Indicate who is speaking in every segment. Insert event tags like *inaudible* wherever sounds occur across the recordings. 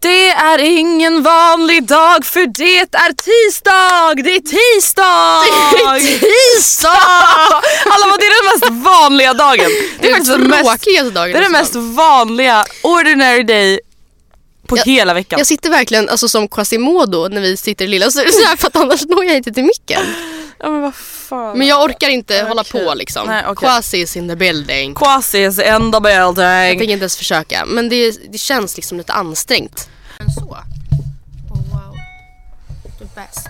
Speaker 1: Det är ingen vanlig dag för det är tisdag! Det är tisdag!
Speaker 2: Det är *laughs* tisdag! *laughs*
Speaker 1: Alla bara, det är den mest vanliga dagen.
Speaker 2: Det är
Speaker 1: faktiskt
Speaker 2: den
Speaker 1: mest,
Speaker 2: tråkigaste dagen
Speaker 1: det är den mest vanliga ordinary day på
Speaker 2: Jag-
Speaker 1: hela veckan.
Speaker 2: Jag sitter verkligen alltså, som Quasimodo när vi sitter i lilla så, så här, för att annars når jag inte till micken.
Speaker 1: Ja men vad fan.
Speaker 2: Men jag orkar inte hålla
Speaker 1: Okej.
Speaker 2: på liksom.
Speaker 1: Nej, okej.
Speaker 2: Quasi is in the building.
Speaker 1: Quasi is in the
Speaker 2: Jag
Speaker 1: building.
Speaker 2: tänker inte ens försöka. Men det, det känns liksom lite ansträngt. Men så. Oh, wow. Du är bäst.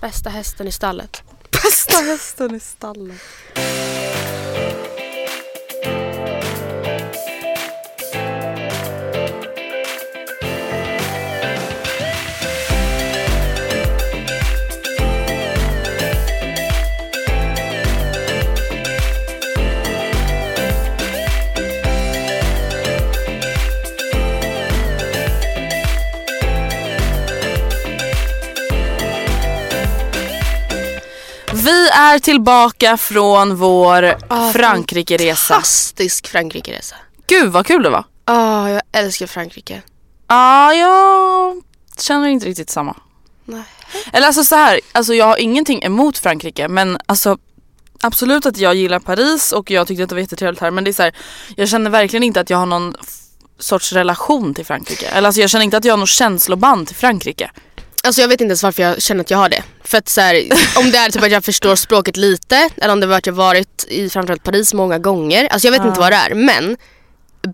Speaker 2: Bästa hästen i stallet.
Speaker 1: Bästa hästen i stallet. Vi är tillbaka från vår
Speaker 2: Ah,
Speaker 1: Frankrike-resa.
Speaker 2: Fantastisk Frankrike-resa.
Speaker 1: Gud vad kul det var.
Speaker 2: Ah, jag älskar Frankrike.
Speaker 1: Ja, jag känner inte riktigt samma.
Speaker 2: Nej.
Speaker 1: Eller alltså så här, alltså jag har ingenting emot Frankrike men alltså absolut att jag gillar Paris och jag tyckte att det var jättetrevligt här men det är så här, jag känner verkligen inte att jag har någon sorts relation till Frankrike. Eller alltså jag känner inte att jag har något känsloband till Frankrike.
Speaker 2: Alltså jag vet inte ens varför jag känner att jag har det. För att så här, om det är typ att jag förstår språket lite eller om det var att jag varit i framförallt Paris många gånger. Alltså jag vet inte vad det är men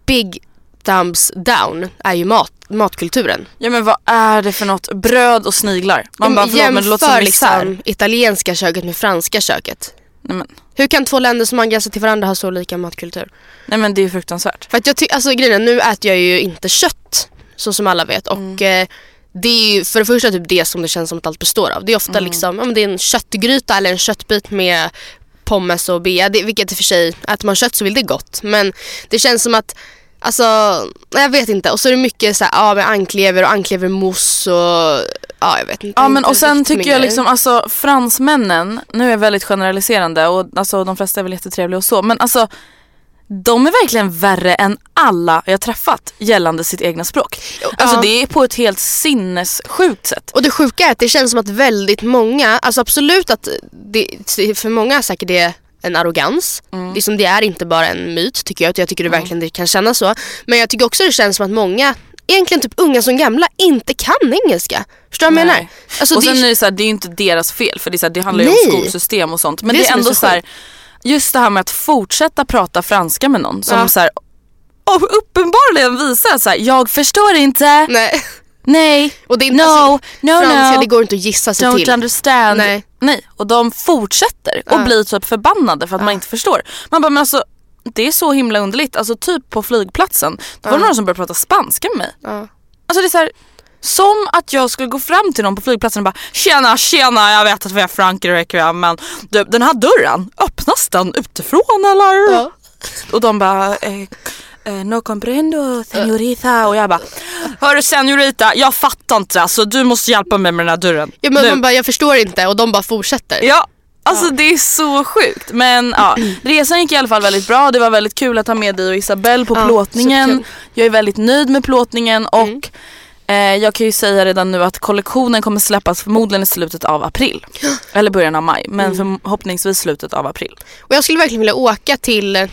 Speaker 2: big thumbs down är ju mat, matkulturen.
Speaker 1: Ja men vad är det för något? Bröd och sniglar. Man bara förlåt men det låter som
Speaker 2: liksom italienska köket med franska köket.
Speaker 1: Nej, men,
Speaker 2: Hur kan två länder som angränsar till varandra ha så lika matkultur?
Speaker 1: nej men det är ju fruktansvärt.
Speaker 2: För att jag tycker, alltså grejen är, nu äter jag ju inte kött så som alla vet och
Speaker 1: Mm.
Speaker 2: eh, det är ju för det första typ det som det känns som att allt består av. Det är ofta
Speaker 1: Mm.
Speaker 2: liksom, ja, men det är en köttgryta eller en köttbit med pommes och bea, det, vilket i och för sig, äter man kött så vill det gott. Men det känns som att Alltså, jag vet inte. Och så är det mycket så här, ja, med anklever och anklevermousse och ja, jag vet inte.
Speaker 1: Ja men och sen tycker jag liksom alltså fransmännen, nu är jag väldigt generaliserande och alltså de flesta är väl jättetrevliga och så men alltså de är verkligen värre än alla jag träffat gällande sitt egna språk. Alltså
Speaker 2: Ja.
Speaker 1: det är på ett helt sinnessjukt sätt.
Speaker 2: Och det sjuka är att det känns som att väldigt många, alltså absolut att det, för många är säkert det en arrogans.
Speaker 1: Mm.
Speaker 2: Liksom det är inte bara en myt tycker jag. Jag tycker det verkligen det kan kännas så. Men jag tycker också det känns som att många, egentligen typ unga som gamla, inte kan engelska. Förstår du vad jag menar? Alltså,
Speaker 1: och
Speaker 2: det,
Speaker 1: sen är det, så här, det är ju inte deras fel för det, är så här, det handlar ju om skolsystem och sånt. Men
Speaker 2: Det
Speaker 1: det,
Speaker 2: är
Speaker 1: ändå
Speaker 2: så
Speaker 1: så här, just det här med att fortsätta prata franska med någon som
Speaker 2: Ja.
Speaker 1: så här, och uppenbarligen visar så här, jag förstår inte,
Speaker 2: nej.
Speaker 1: nej,
Speaker 2: Och det är
Speaker 1: no,
Speaker 2: alltså,
Speaker 1: no,
Speaker 2: franska,
Speaker 1: no.
Speaker 2: det går inte att gissa sig
Speaker 1: Don't
Speaker 2: till.
Speaker 1: understand.
Speaker 2: Nej.
Speaker 1: Nej. Och de fortsätter och
Speaker 2: Ja.
Speaker 1: blir typ förbannade för att man inte förstår. Man bara men alltså det är så himla underligt. Alltså typ på flygplatsen. Då var det någon som började prata spanska med mig. Alltså det är så här, som att jag skulle gå fram till någon på flygplatsen och bara Tjena tjena jag vet att vi är Frankrike men du, den här dörren, öppnas den utifrån eller?
Speaker 2: Ja.
Speaker 1: Och de bara eh, eh, no comprendo senorita och jag bara Hörru senorita, jag fattar inte alltså du måste hjälpa mig med den här dörren.
Speaker 2: Ja, men
Speaker 1: Nu.
Speaker 2: man bara, jag förstår inte och de bara fortsätter.
Speaker 1: Ja, alltså det är så sjukt. Men ja, *clears throat* resan gick i alla fall väldigt bra. Det var väldigt kul att ha med dig och Isabelle på
Speaker 2: Ja,
Speaker 1: plåtningen. Jag är väldigt nöjd med plåtningen och eh, jag kan ju säga redan nu att kollektionen kommer släppas förmodligen i slutet av april. *gasps* Eller början av maj, men förhoppningsvis slutet av april.
Speaker 2: Och jag skulle verkligen vilja åka till, eh,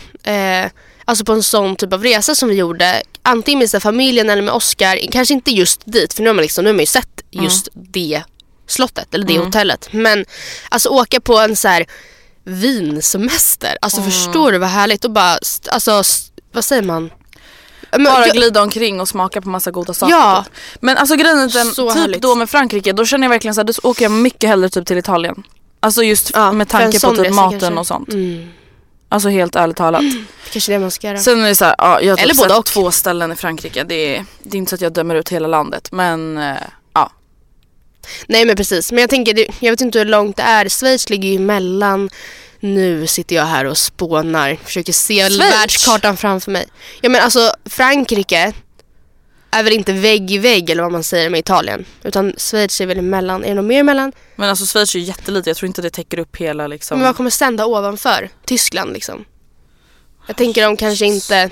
Speaker 2: alltså på en sån typ av resa som vi gjorde. Antingen med familjen eller med Oscar. Kanske inte just dit, för nu har man, liksom, nu har man ju sett just det slottet eller det hotellet. Men alltså åka på en så här vinsemester. Alltså förstår du vad härligt? Och bara, alltså, vad säger man? Men,
Speaker 1: Bara
Speaker 2: jag-
Speaker 1: glida omkring och smaka på massa goda saker.
Speaker 2: Ja.
Speaker 1: typ. Men alltså grejen är den, typ
Speaker 2: härligt.
Speaker 1: då med Frankrike, då känner jag verkligen så här, då åker jag mycket hellre typ till Italien. Alltså just
Speaker 2: Ja,
Speaker 1: med tanke på typ maten
Speaker 2: kanske.
Speaker 1: och sånt.
Speaker 2: Mm,
Speaker 1: Alltså helt ärligt talat. *clears throat*
Speaker 2: kanske det man ska göra.
Speaker 1: Sen är det så här, ja, jag har
Speaker 2: Eller
Speaker 1: typ sett två ställen i Frankrike. Det är, det är inte så att jag dömer ut hela landet. Men eh, ja.
Speaker 2: Nej men precis, men jag tänker, jag vet inte hur långt det är. Schweiz ligger ju emellan. Nu sitter jag här och spånar, försöker se
Speaker 1: Schweiz?
Speaker 2: världskartan framför mig. Ja men alltså Frankrike är väl inte vägg i vägg eller vad man säger med Italien. Utan Schweiz är väl emellan. Är det något mer emellan?
Speaker 1: Men alltså Schweiz är ju jättelitet. Jag tror inte det täcker upp hela liksom.
Speaker 2: Men vad kommer stända ovanför? Tyskland liksom. Jag tänker de kanske inte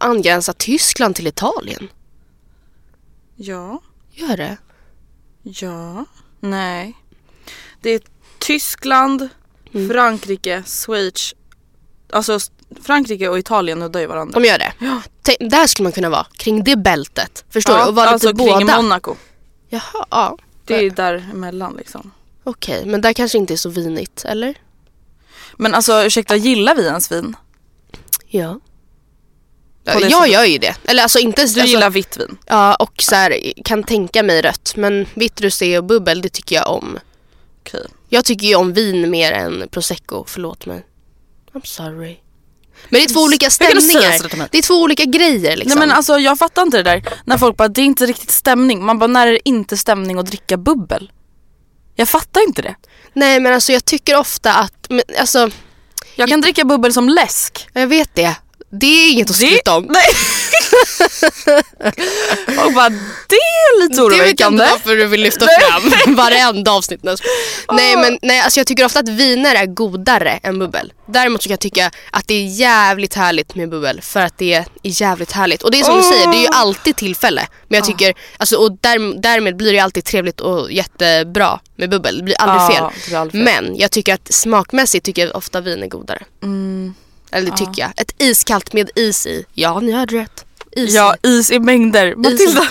Speaker 2: angränsar Tyskland till Italien.
Speaker 1: Ja.
Speaker 2: Gör det?
Speaker 1: Ja. Nej. Det är Tyskland,
Speaker 2: Mm.
Speaker 1: Frankrike, Schweiz. Alltså Frankrike och Italien nuddar ju varandra.
Speaker 2: De gör det? Tänk, där skulle man kunna vara, kring det bältet. Förstår du? Och vara
Speaker 1: alltså
Speaker 2: lite
Speaker 1: kring
Speaker 2: båda.
Speaker 1: Monaco.
Speaker 2: Jaha, ja.
Speaker 1: Det är däremellan liksom.
Speaker 2: Okej, men där kanske inte är så vinigt, eller?
Speaker 1: Men alltså ursäkta, gillar vi ens vin?
Speaker 2: Ja. Jag
Speaker 1: sättet.
Speaker 2: gör ju det. Eller alltså inte...
Speaker 1: Du
Speaker 2: alltså,
Speaker 1: gillar vitt vin?
Speaker 2: Ja, och så här, kan tänka mig rött. Men vitt rosé och bubbel, det tycker jag om.
Speaker 1: Okej.
Speaker 2: Jag tycker ju om vin mer än prosecco, förlåt mig. I'm sorry. Men det är två olika stämningar. Det är två olika grejer liksom.
Speaker 1: Nej men alltså jag fattar inte det där. När folk bara, det är inte riktigt stämning. Man bara, när är det inte stämning att dricka bubbel? Jag fattar inte det.
Speaker 2: Nej men alltså jag tycker ofta att, men, alltså
Speaker 1: Jag kan dricka bubbel som läsk.
Speaker 2: jag vet det. Det är inget att skryta om.
Speaker 1: Nej. *laughs* Och bara, det är lite
Speaker 2: Det vet jag
Speaker 1: oroväckande.
Speaker 2: inte varför du vill lyfta fram *laughs* varenda avsnitt. Nej, Nej men nej, alltså jag tycker ofta att viner är godare än bubbel. Däremot så kan jag tycka att det är jävligt härligt med bubbel för att det är jävligt härligt. Och det är som du säger, det är ju alltid tillfälle. Men jag tycker, alltså, och där, därmed blir det alltid trevligt och jättebra med bubbel. Det blir aldrig
Speaker 1: Ja,
Speaker 2: fel.
Speaker 1: det blir aldrig fel.
Speaker 2: Men jag tycker att smakmässigt tycker jag ofta vin är godare.
Speaker 1: Mm.
Speaker 2: Eller det tycker jag. Ett iskallt med is i. Ja, ni hörde rätt. Is
Speaker 1: Ja, is i mängder. Matilda,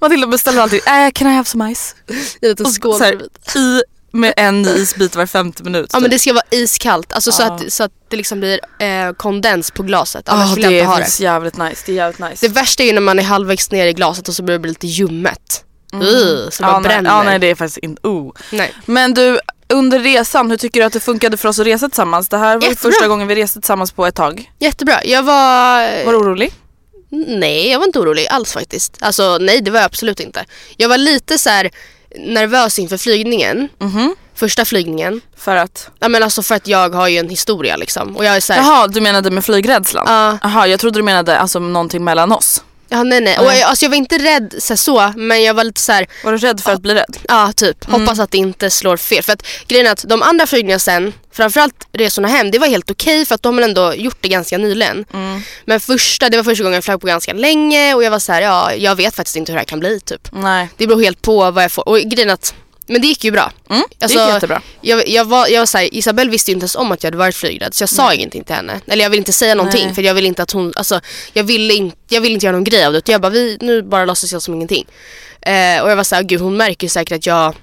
Speaker 1: Matilda beställer alltid, äh, can I have some ice?
Speaker 2: I en liten skål
Speaker 1: så här. I med en isbit var femte minut.
Speaker 2: Ja men
Speaker 1: typ.
Speaker 2: det ska vara iskallt, alltså så, att, så att det liksom blir eh, kondens på glaset. Annars
Speaker 1: Ja,
Speaker 2: vill jag
Speaker 1: det
Speaker 2: inte ha det.
Speaker 1: jävligt nice. Det är jävligt nice.
Speaker 2: Det värsta är ju när man är halvvägs ner i glaset och så börjar det bli lite ljummet. Uh, så
Speaker 1: Mm. ja, nej,
Speaker 2: bränner.
Speaker 1: ja, nej det är faktiskt inte, oh.
Speaker 2: Nej.
Speaker 1: Men du, under resan, hur tycker du att det funkade för oss att resa tillsammans? Det här var
Speaker 2: Jättebra.
Speaker 1: första gången vi reste tillsammans på ett tag.
Speaker 2: Jättebra. Jag var...
Speaker 1: Var du orolig?
Speaker 2: Nej, jag var inte orolig alls faktiskt. Alltså nej, det var jag absolut inte. Jag var lite så här nervös inför flygningen.
Speaker 1: Mhm.
Speaker 2: Första flygningen.
Speaker 1: För att?
Speaker 2: Ja men alltså för att jag har ju en historia liksom. Och jag är så här,
Speaker 1: Jaha, du menade med flygrädslan?
Speaker 2: Ja.
Speaker 1: Jaha, jag trodde du menade alltså någonting mellan oss.
Speaker 2: Ja nej nej. Och jag, alltså, jag var inte rädd så, så men jag var lite så här.
Speaker 1: Var du rädd för att bli rädd?
Speaker 2: Ja, typ.
Speaker 1: Mm.
Speaker 2: Hoppas att det inte slår fel. För att grejen är att de andra flygningarna sen, framförallt resorna hem, det var helt okej för att de har ändå gjort det ganska nyligen.
Speaker 1: Mm.
Speaker 2: Men första, det var första gången jag flög på ganska länge och jag var så här, ja, jag vet faktiskt inte hur det här kan bli typ.
Speaker 1: Nej.
Speaker 2: Det beror helt på vad jag får. Och grejen är att, men det gick ju bra.
Speaker 1: Mm, det
Speaker 2: Alltså,
Speaker 1: gick jättebra.
Speaker 2: Jag, jag var, jag var så här, Isabelle visste ju inte ens om att jag hade varit flygrädd så jag sa ingenting till henne. Eller jag ville inte säga någonting
Speaker 1: Nej.
Speaker 2: för jag ville inte att hon, alltså jag ville, in, jag ville inte göra någon grej av det utan jag bara, vi, nu bara låtsas jag som ingenting. Eh, och jag var så här, gud hon märker ju säkert att jag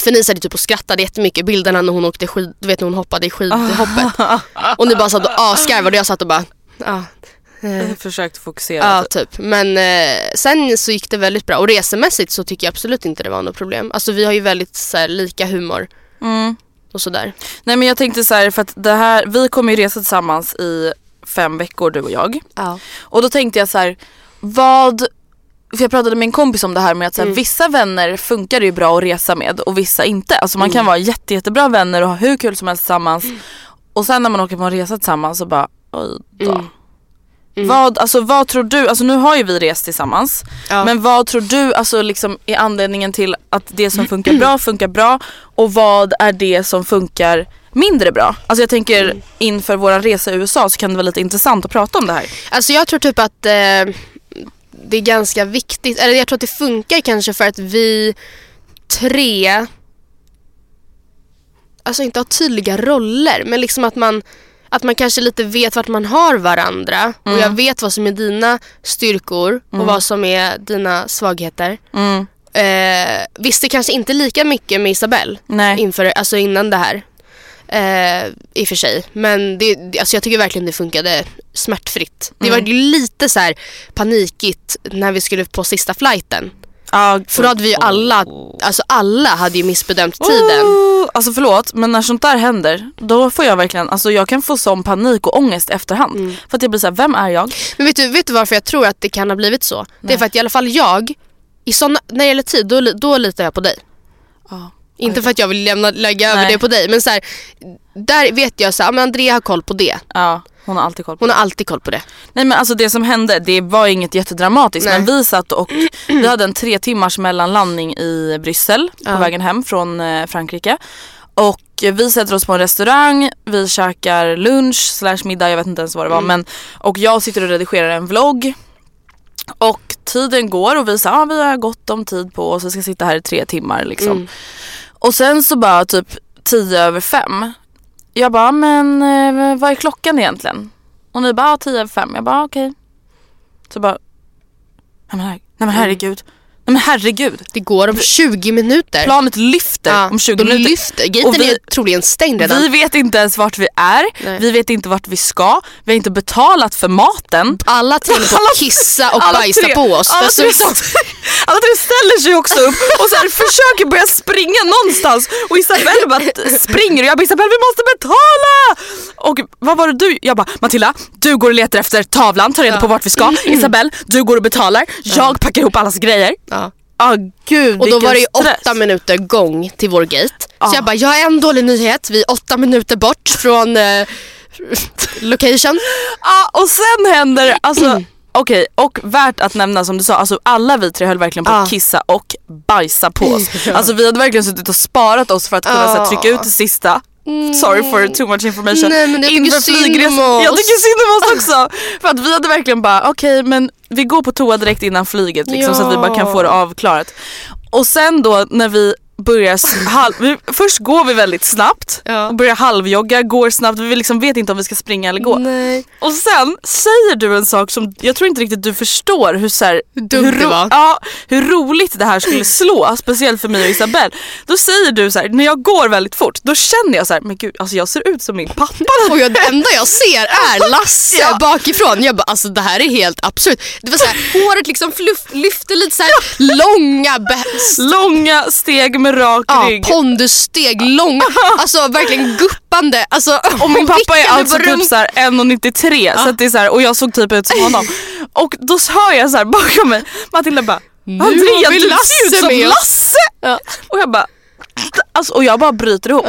Speaker 2: förnisade typ och skrattade jättemycket. Bilderna när hon åkte skid, du vet när hon hoppade i skidhoppet. och ni bara satt och asgarvade och jag satt och bara, ja.
Speaker 1: Jag försökte fokusera.
Speaker 2: Ja,
Speaker 1: typ.
Speaker 2: typ. Men eh, sen så gick det väldigt bra. Och resemässigt så tycker jag absolut inte det var något problem. Alltså vi har ju väldigt så här, lika humor
Speaker 1: Mm.
Speaker 2: och sådär.
Speaker 1: Nej men jag tänkte så här, för att det här, vi kommer ju resa tillsammans i fem veckor du och jag.
Speaker 2: Ja.
Speaker 1: Och då tänkte jag så här, vad för jag pratade med en kompis om det här med att så här,
Speaker 2: Mm.
Speaker 1: vissa vänner funkar det ju bra att resa med och vissa inte. Alltså man
Speaker 2: Mm.
Speaker 1: kan vara jätte, jättebra vänner och ha hur kul som helst tillsammans. Och sen när man åker på en resa tillsammans så bara oj då.
Speaker 2: Mm.
Speaker 1: Vad, alltså, vad tror du, alltså nu har ju vi rest tillsammans.
Speaker 2: Ja.
Speaker 1: Men vad tror du alltså, liksom, är anledningen till att det som funkar bra *clears throat* funkar bra och vad är det som funkar mindre bra? Alltså jag tänker inför våran resa i USA så kan det vara lite intressant att prata om det här.
Speaker 2: Alltså jag tror typ att eh, det är ganska viktigt, eller jag tror att det funkar kanske för att vi tre alltså inte har tydliga roller men liksom att man att man kanske lite vet vart man har varandra och
Speaker 1: Mm.
Speaker 2: jag vet vad som är dina styrkor och vad som är dina svagheter.
Speaker 1: Mm.
Speaker 2: Eh, visste kanske inte lika mycket med Isabelle
Speaker 1: Nej.
Speaker 2: inför, alltså innan det här. Eh, I och för sig. Men det, alltså jag tycker verkligen det funkade smärtfritt. Det
Speaker 1: Mm.
Speaker 2: var ju lite så här panikigt när vi skulle på sista flighten.
Speaker 1: Ja,
Speaker 2: För då hade vi ju alla, alltså alla hade ju missbedömt tiden.
Speaker 1: Oh, alltså förlåt men när sånt där händer då får jag verkligen, alltså jag kan få sån panik och ångest efterhand.
Speaker 2: Mm.
Speaker 1: För att jag blir såhär, vem är jag?
Speaker 2: Men vet du, vet du varför jag tror att det kan ha blivit så? Det är för att i alla fall jag, i såna, när det gäller tid, då, då litar jag på dig.
Speaker 1: Ja.
Speaker 2: Inte för att jag vill lämna, lägga över
Speaker 1: Nej.
Speaker 2: det på dig men så här, där vet jag så här, men Andrea har koll på det.
Speaker 1: Ja, hon har alltid koll på
Speaker 2: Hon har alltid koll på det.
Speaker 1: Nej men alltså det som hände, det var inget jättedramatiskt
Speaker 2: Nej.
Speaker 1: men vi satt och *clears throat* vi hade en tre timmars mellanlandning i Bryssel på
Speaker 2: Ja.
Speaker 1: vägen hem från eh, Frankrike. Och vi sätter oss på en restaurang, vi käkar lunch slash middag, jag vet inte ens vad det var. Men, och jag sitter och redigerar en vlogg. Och tiden går och vi säger ah, vi har gott om tid på oss, vi ska sitta här i tre timmar liksom. Och sen så bara typ tio över fem. Jag bara, men eh, vad är klockan egentligen? Och ni bara, ah, tio över fem. Jag bara, ah, okej. Så bara, nej men, her- nej men herregud. Men herregud.
Speaker 2: Det går om 20 minuter.
Speaker 1: Planet lyfter
Speaker 2: Ja,
Speaker 1: om 20
Speaker 2: de
Speaker 1: minuter.
Speaker 2: lyfter. Gaten
Speaker 1: Och vi-
Speaker 2: är troligen stängd redan.
Speaker 1: Vi vet inte ens vart vi är.
Speaker 2: Nej.
Speaker 1: Vi vet inte vart vi ska. Vi har inte betalat för maten.
Speaker 2: Alla tre på att kissa och
Speaker 1: alla
Speaker 2: bajsa
Speaker 1: tre-
Speaker 2: på oss.
Speaker 1: Alla tre,
Speaker 2: Dessutom.
Speaker 1: alla tre ställer sig också upp och så här försöker börja springa någonstans och Isabelle bara springer och jag bara Isabelle vi måste betala! Och vad var det du? Jag bara Matilda du går och letar efter tavlan, tar reda på vart vi ska. Isabelle du går och betalar. Jag packar ihop allas grejer. Ah, gud
Speaker 2: Och då var det ju
Speaker 1: stress.
Speaker 2: åtta minuter gång till vår gate.
Speaker 1: Ja.
Speaker 2: Så jag bara, jag har en dålig nyhet. Vi är åtta minuter bort från eh, location.
Speaker 1: Ja *laughs* och sen händer, alltså *clears throat* okej och värt att nämna som du sa, alltså alla vi tre höll verkligen på att
Speaker 2: Ja.
Speaker 1: kissa och bajsa på oss. *laughs* Alltså vi hade verkligen suttit och sparat oss för att kunna så här,
Speaker 2: Ja.
Speaker 1: trycka ut det sista. Sorry for too much information.
Speaker 2: Nej, men jag
Speaker 1: Inför flygresan. Jag tycker synd om oss också. För att vi hade verkligen bara, okej men vi går på toa direkt innan flyget liksom, så att vi bara kan få det avklarat. Och sen då när vi börjar, *laughs* halv, vi, först går vi väldigt snabbt
Speaker 2: Ja.
Speaker 1: och börjar halvjogga, går snabbt, vi liksom vet inte om vi ska springa eller gå.
Speaker 2: Nej.
Speaker 1: Och sen säger du en sak som jag tror inte riktigt du förstår hur, så här,
Speaker 2: Hur dumt det
Speaker 1: ro-
Speaker 2: var.
Speaker 1: Ja, hur roligt det här skulle slå, *laughs* speciellt för mig och Isabelle. Då säger du så här, när jag går väldigt fort, då känner jag så här, men gud alltså jag ser ut som min pappa. *laughs*
Speaker 2: Och jag, det enda jag ser är Lasse
Speaker 1: Ja.
Speaker 2: bakifrån. Jag bara alltså det här är helt absurt. Det var så här, håret liksom fluff, lyfte lite så här långa
Speaker 1: Långa steg med rak
Speaker 2: ja,
Speaker 1: rygg.
Speaker 2: pondussteg, långa, *laughs* alltså verkligen guppande. Alltså,
Speaker 1: Och min *laughs* pappa är alltså typ
Speaker 2: rumpan.
Speaker 1: så här 1,93 så att det är så här, och jag såg typ ut som *laughs* honom. Och då hör jag så här bakom mig, Matilda bara Andrea
Speaker 2: har vi
Speaker 1: du ser ut som
Speaker 2: med oss."
Speaker 1: Lasse!
Speaker 2: Ja.
Speaker 1: Och jag bara, alltså, och jag bara bryter ihop.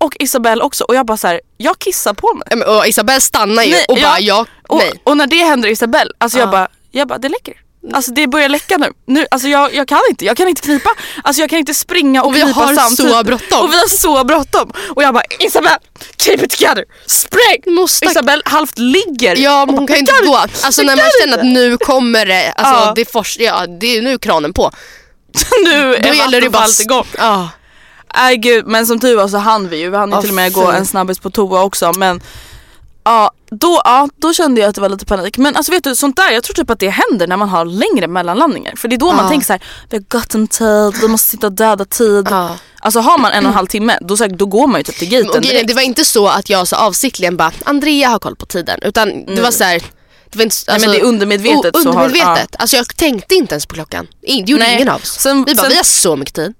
Speaker 1: Och Isabelle också och jag bara så här, jag kissar på mig.
Speaker 2: Ja, men, Och Isabelle stannar ju
Speaker 1: Nej,
Speaker 2: och bara ja,
Speaker 1: och,
Speaker 2: nej.
Speaker 1: och när det händer Isabelle, alltså jag bara, jag bara det läcker. Alltså det börjar läcka nu. nu alltså jag, jag kan inte, jag kan inte knipa. Alltså jag kan inte springa och,
Speaker 2: Och vi
Speaker 1: knipa
Speaker 2: har
Speaker 1: samtidigt.
Speaker 2: så bråttom.
Speaker 1: Och vi har så bråttom. Och jag bara Isabelle, keep it together, spring!
Speaker 2: Måste-
Speaker 1: Isabelle halvt ligger.
Speaker 2: Ja men
Speaker 1: och
Speaker 2: hon kan ju inte
Speaker 1: "Jag
Speaker 2: gå. Alltså när man känner att
Speaker 1: inte."
Speaker 2: nu kommer det, alltså
Speaker 1: Ja.
Speaker 2: det, är fors, ja, det är nu kranen på. *laughs*
Speaker 1: nu
Speaker 2: Då
Speaker 1: är
Speaker 2: gäller det bara...
Speaker 1: Igång.
Speaker 2: Ja.
Speaker 1: Nej gud men som tur var så hann vi ju. Vi hann ju till och med gå en snabbis på toa också men Ja då, ja, då kände jag att det var lite panik. Men alltså vet du, sånt där, jag tror typ att det händer när man har längre mellanlandningar. För det är då man
Speaker 2: Ja.
Speaker 1: tänker så här: vi har gott om tid, vi måste sitta och döda tid.
Speaker 2: Ja.
Speaker 1: Alltså har man en och en halv timme, då, så här, då går man ju typ till gaten direkt.
Speaker 2: det var inte så att jag så avsiktligen bara Andrea har koll på tiden utan det var så här, det var inte,
Speaker 1: Nej, men det är undermedvetet
Speaker 2: o-
Speaker 1: så har-
Speaker 2: undermedvetet. Alltså jag tänkte inte ens på klockan. Det gjorde
Speaker 1: Nej.
Speaker 2: ingen av oss.
Speaker 1: Sen-
Speaker 2: vi bara,
Speaker 1: sen-
Speaker 2: vi har så mycket tid.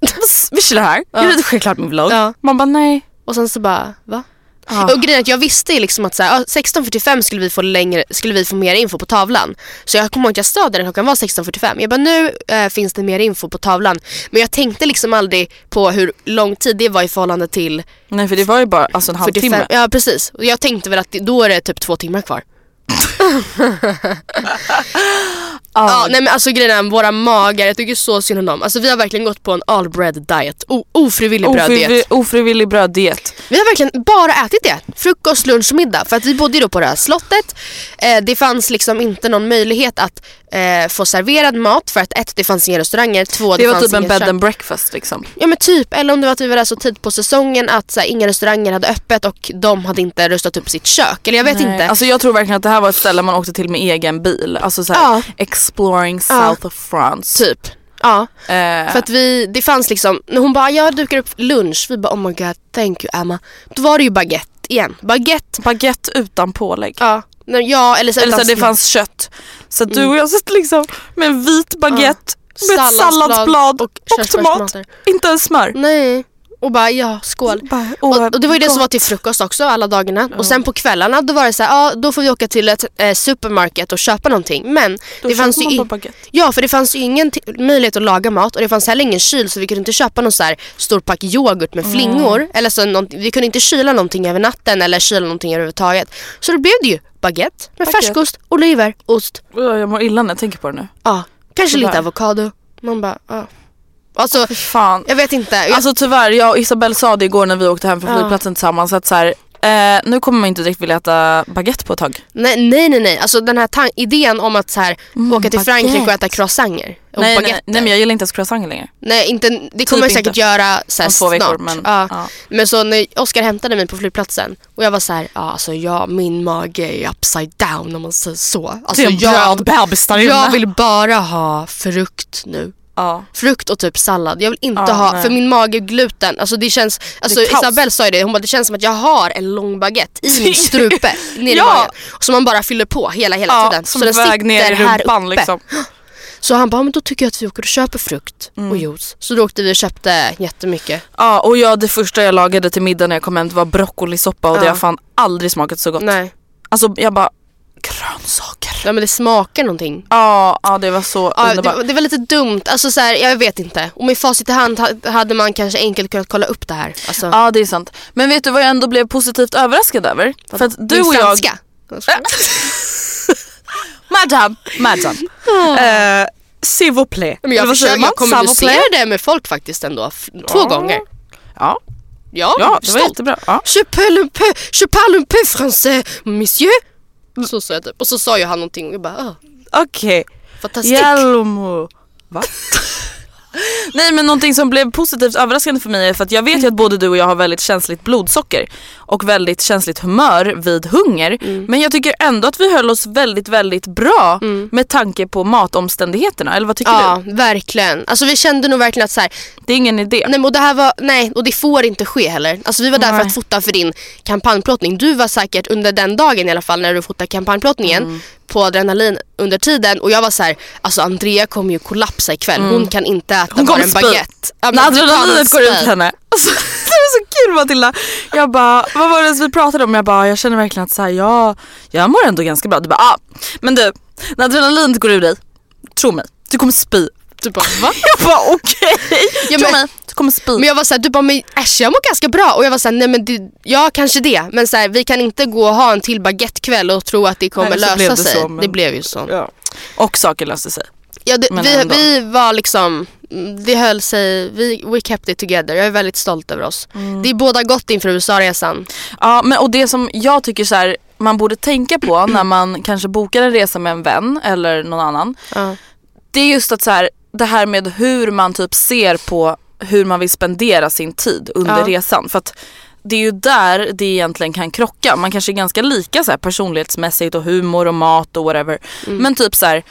Speaker 2: *laughs*
Speaker 1: Vi chillar här, jag redigerar klart min vlogg.
Speaker 2: Ja.
Speaker 1: Man bara nej.
Speaker 2: Och sen så bara, va?
Speaker 1: Ah.
Speaker 2: Och grejen är att jag visste ju liksom att så här, ja, 16.45 skulle vi, få längre, skulle vi få mer info på tavlan. Så jag kommer ihåg att jag sa det när klockan var 16.45. Jag bara nu eh, finns det mer info på tavlan. Men jag tänkte liksom aldrig på hur lång tid det var i förhållande till
Speaker 1: Nej för det var ju bara alltså, en halvtimme.
Speaker 2: 45. Ja precis. Och jag tänkte väl att det, då är det typ två timmar kvar. *laughs* Ja, nej men alltså grejen är, våra magar, jag tycker så synd om dem. Alltså vi har verkligen gått på en all bread diet, o- ofrivillig bröddiet.
Speaker 1: Ofrivillig, ofrivillig bröddiet.
Speaker 2: Vi har verkligen bara ätit det. Frukost, lunch middag. För att vi bodde ju då på det här slottet. Eh, det fanns liksom inte någon möjlighet att eh, få serverad mat för att ett, det fanns inga restauranger. Två, det,
Speaker 1: Det var
Speaker 2: fanns
Speaker 1: typ en bed and breakfast liksom.
Speaker 2: Ja men typ, eller om det var att vi var där så tid på säsongen att så här, inga restauranger hade öppet och de hade inte rustat upp sitt kök. Eller jag vet inte.
Speaker 1: Alltså jag tror verkligen att det här var ett ställe man åkte till med egen bil. Alltså såhär
Speaker 2: Ja.
Speaker 1: exploring
Speaker 2: Ja.
Speaker 1: south of France.
Speaker 2: Typ. Ja.
Speaker 1: Eh,
Speaker 2: För att vi, det fanns liksom, när hon bara jag dukar upp lunch, vi bara oh my god thank you Emma. Då var det ju baguette igen. Baguette,
Speaker 1: baguette utan pålägg.
Speaker 2: ja. Ja eller så
Speaker 1: Eller så det fanns kött. Så att du och jag satt liksom med en vit baguette med ett
Speaker 2: Salladsblad
Speaker 1: salladsblad och, tomat.
Speaker 2: körsbärstomater.
Speaker 1: Inte ens smör.
Speaker 2: Nej. Och bara ja, skål.
Speaker 1: Bara,
Speaker 2: Och,
Speaker 1: åh,
Speaker 2: och det var ju det som
Speaker 1: gott.
Speaker 2: var till frukost också alla dagarna. Och sen på kvällarna då var det så här, ja då får vi åka till ett eh, supermarket och köpa någonting. Men
Speaker 1: Då
Speaker 2: det fanns ju
Speaker 1: man
Speaker 2: i-
Speaker 1: bara baguette.
Speaker 2: Ja för det fanns ju ingen möjlighet att laga mat och det fanns heller ingen kyl så vi kunde inte köpa någon så här stor pack yoghurt med flingor. Eller så någon, vi kunde inte kyla någonting över natten eller kyla någonting överhuvudtaget. Så då blev det ju baguette med
Speaker 1: Baguette.
Speaker 2: färskost, oliver, ost.
Speaker 1: Jag mår illa när jag tänker på det nu.
Speaker 2: Ja, kanske lite avokado. Man bara, ja. Alltså,
Speaker 1: fan.
Speaker 2: jag vet inte. Jag,
Speaker 1: Alltså tyvärr, jag och Isabelle sa det igår när vi åkte hem från
Speaker 2: Ja.
Speaker 1: flygplatsen tillsammans att så här, eh, nu kommer man inte direkt vilja äta baguette på ett tag.
Speaker 2: nej, nej, nej, nej. Alltså den här idén om att så här, åka till Frankrike och
Speaker 1: Mm, baguette.
Speaker 2: äta croissanter och
Speaker 1: Nej, nej, nej men jag gillar inte ens croissanter längre.
Speaker 2: Nej, inte, det kommer jag säkert
Speaker 1: inte.
Speaker 2: göra så här
Speaker 1: Om två veckor,
Speaker 2: snart.
Speaker 1: men,
Speaker 2: ja.
Speaker 1: ja.
Speaker 2: men så när Oskar hämtade mig på flygplatsen och jag var så här, ja alltså jag, min mage är upside down om man säger så. Alltså, jag,
Speaker 1: bebis där
Speaker 2: jag vill bara ha frukt nu.
Speaker 1: Ja.
Speaker 2: Frukt och typ sallad. Jag vill inte
Speaker 1: Ja,
Speaker 2: ha,
Speaker 1: nej.
Speaker 2: för min mage är gluten. Alltså det känns, alltså
Speaker 1: kaos.
Speaker 2: Isabelle sa ju det, hon bara det känns som att jag har en lång baguette i min strupe. *laughs* ner i
Speaker 1: Ja.
Speaker 2: magen. Som man bara fyller på hela, hela
Speaker 1: Ja,
Speaker 2: tiden.
Speaker 1: som
Speaker 2: så den sitter
Speaker 1: ner i
Speaker 2: här
Speaker 1: rumpan
Speaker 2: uppe.
Speaker 1: liksom. *gasps*
Speaker 2: Så han bara, men då tycker jag att vi åker och köper frukt
Speaker 1: Mm.
Speaker 2: och juice. Så då åkte vi och köpte jättemycket.
Speaker 1: Ja och jag, det första jag lagade till middag när jag kom hem det var broccolisoppa och det
Speaker 2: Ja.
Speaker 1: har fan aldrig smakat så gott.
Speaker 2: Nej.
Speaker 1: Alltså jag bara, grönsaker.
Speaker 2: Ja men det smakar någonting.
Speaker 1: Ja, ja det var så
Speaker 2: Ja,
Speaker 1: underbart.
Speaker 2: det, det var lite dumt, alltså så här, jag vet inte. Och med facit i hand ha- hade man kanske enkelt kunnat kolla upp det här. Alltså,
Speaker 1: Ja det är sant. Men vet du vad jag ändå blev positivt överraskad över? För att du och jag...
Speaker 2: franska. *laughs*
Speaker 1: Madame, madame. uh, S'il vous plaît.
Speaker 2: Men jag, försöker, jag
Speaker 1: plaît?
Speaker 2: det med folk faktiskt ändå. Två
Speaker 1: Ja.
Speaker 2: gånger.
Speaker 1: Ja,
Speaker 2: Ja,
Speaker 1: ja det var
Speaker 2: stolt.
Speaker 1: jättebra. Ja.
Speaker 2: Je parle un peu, je parle un peu français, monsieur. Så sa jag typ. Och så sa ju han någonting och jag bara, ah,
Speaker 1: Okej.
Speaker 2: fantastiskt.
Speaker 1: Hjalmo. Va? *laughs* Nej men någonting som blev positivt överraskande för mig är för att jag vet ju att både du och jag har väldigt känsligt blodsocker och väldigt känsligt humör vid hunger. Men jag tycker ändå att vi höll oss väldigt väldigt bra med tanke på matomständigheterna. Eller vad tycker
Speaker 2: Ja,
Speaker 1: du?
Speaker 2: verkligen. Alltså vi kände nog verkligen att så här,
Speaker 1: Det är ingen idé.
Speaker 2: nej, och det här var, nej och det får inte ske heller. Alltså vi var där för
Speaker 1: Nej.
Speaker 2: att fota för din kampanjplåtning. Du var säkert under den dagen i alla fall när du fotade kampanjplåtningen
Speaker 1: Mm.
Speaker 2: på adrenalin under tiden och jag var så här, alltså Andrea kommer ju kollapsa ikväll. Hon kan inte
Speaker 1: Mm. Hon kommer
Speaker 2: en baguette. Ja,
Speaker 1: När adrenalinet går ut henne. *laughs* Alltså, det var så kul Matilda. Jag bara, vad var det vi pratade om? Jag bara, jag känner verkligen att så här, jag, jag mår ändå ganska bra. Du bara, ah, men du, när adrenalinet går ur dig, tro mig, du kommer spy.
Speaker 2: Du bara va? *laughs*
Speaker 1: Jag bara okej, *laughs*
Speaker 2: Ja,
Speaker 1: tro mig, du kommer spy.
Speaker 2: Men jag var såhär, du bara men äsch jag mår ganska bra och jag var såhär, nej men det, ja kanske det men så här, vi kan inte gå och ha en till baguettekväll och tro att det kommer
Speaker 1: Nej,
Speaker 2: lösa
Speaker 1: det
Speaker 2: sig.
Speaker 1: så, men-
Speaker 2: Det blev ju så.
Speaker 1: ja. Och saker löste sig.
Speaker 2: Ja, det, vi,
Speaker 1: ändå.
Speaker 2: vi var liksom, det höll sig, vi, we kept it together. Jag är väldigt stolt över oss.
Speaker 1: Mm.
Speaker 2: Det är båda gott inför USA-resan.
Speaker 1: Ja men och det som jag tycker så här, man borde tänka på *clears throat* när man kanske bokar en resa med en vän eller någon annan.
Speaker 2: Ja.
Speaker 1: Det är just att så här, det här med hur man typ ser på hur man vill spendera sin tid under
Speaker 2: Ja.
Speaker 1: resan. För att det är ju där det egentligen kan krocka. Man kanske är ganska lika så här personlighetsmässigt och humor och mat och whatever. Men typ så här,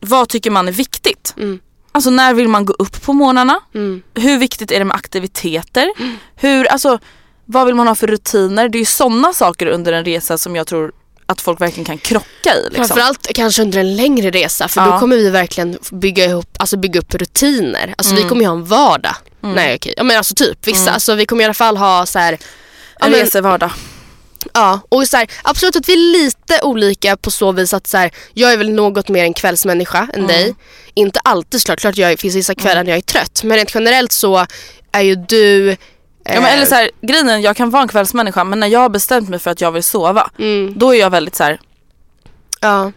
Speaker 1: vad tycker man är viktigt?
Speaker 2: Mm.
Speaker 1: Alltså när vill man gå upp på morgnarna?
Speaker 2: Mm.
Speaker 1: Hur viktigt är det med aktiviteter? Hur, alltså, vad vill man ha för rutiner? Det är ju sådana saker under en resa som jag tror att folk verkligen kan krocka i. Liksom.
Speaker 2: Framförallt kanske under en längre resa för
Speaker 1: Ja.
Speaker 2: då kommer vi verkligen bygga, ihop, alltså bygga upp rutiner. Alltså
Speaker 1: Mm.
Speaker 2: vi kommer ju ha en vardag. Nej okej, ja, men alltså typ vissa. Alltså vi kommer i alla fall ha så här.
Speaker 1: En
Speaker 2: men-
Speaker 1: resevardag.
Speaker 2: Ja, och så här, absolut att vi är lite olika på så vis att så här, jag är väl något mer en kvällsmänniska än dig. Inte alltid såklart, klart jag finns vissa kvällar när jag är trött. Men rent generellt så är ju du...
Speaker 1: Ja, men eller så här, grejen är, jag kan vara en kvällsmänniska men när jag har bestämt mig för att jag vill sova
Speaker 2: Mm.
Speaker 1: då är jag väldigt så här.
Speaker 2: Ja.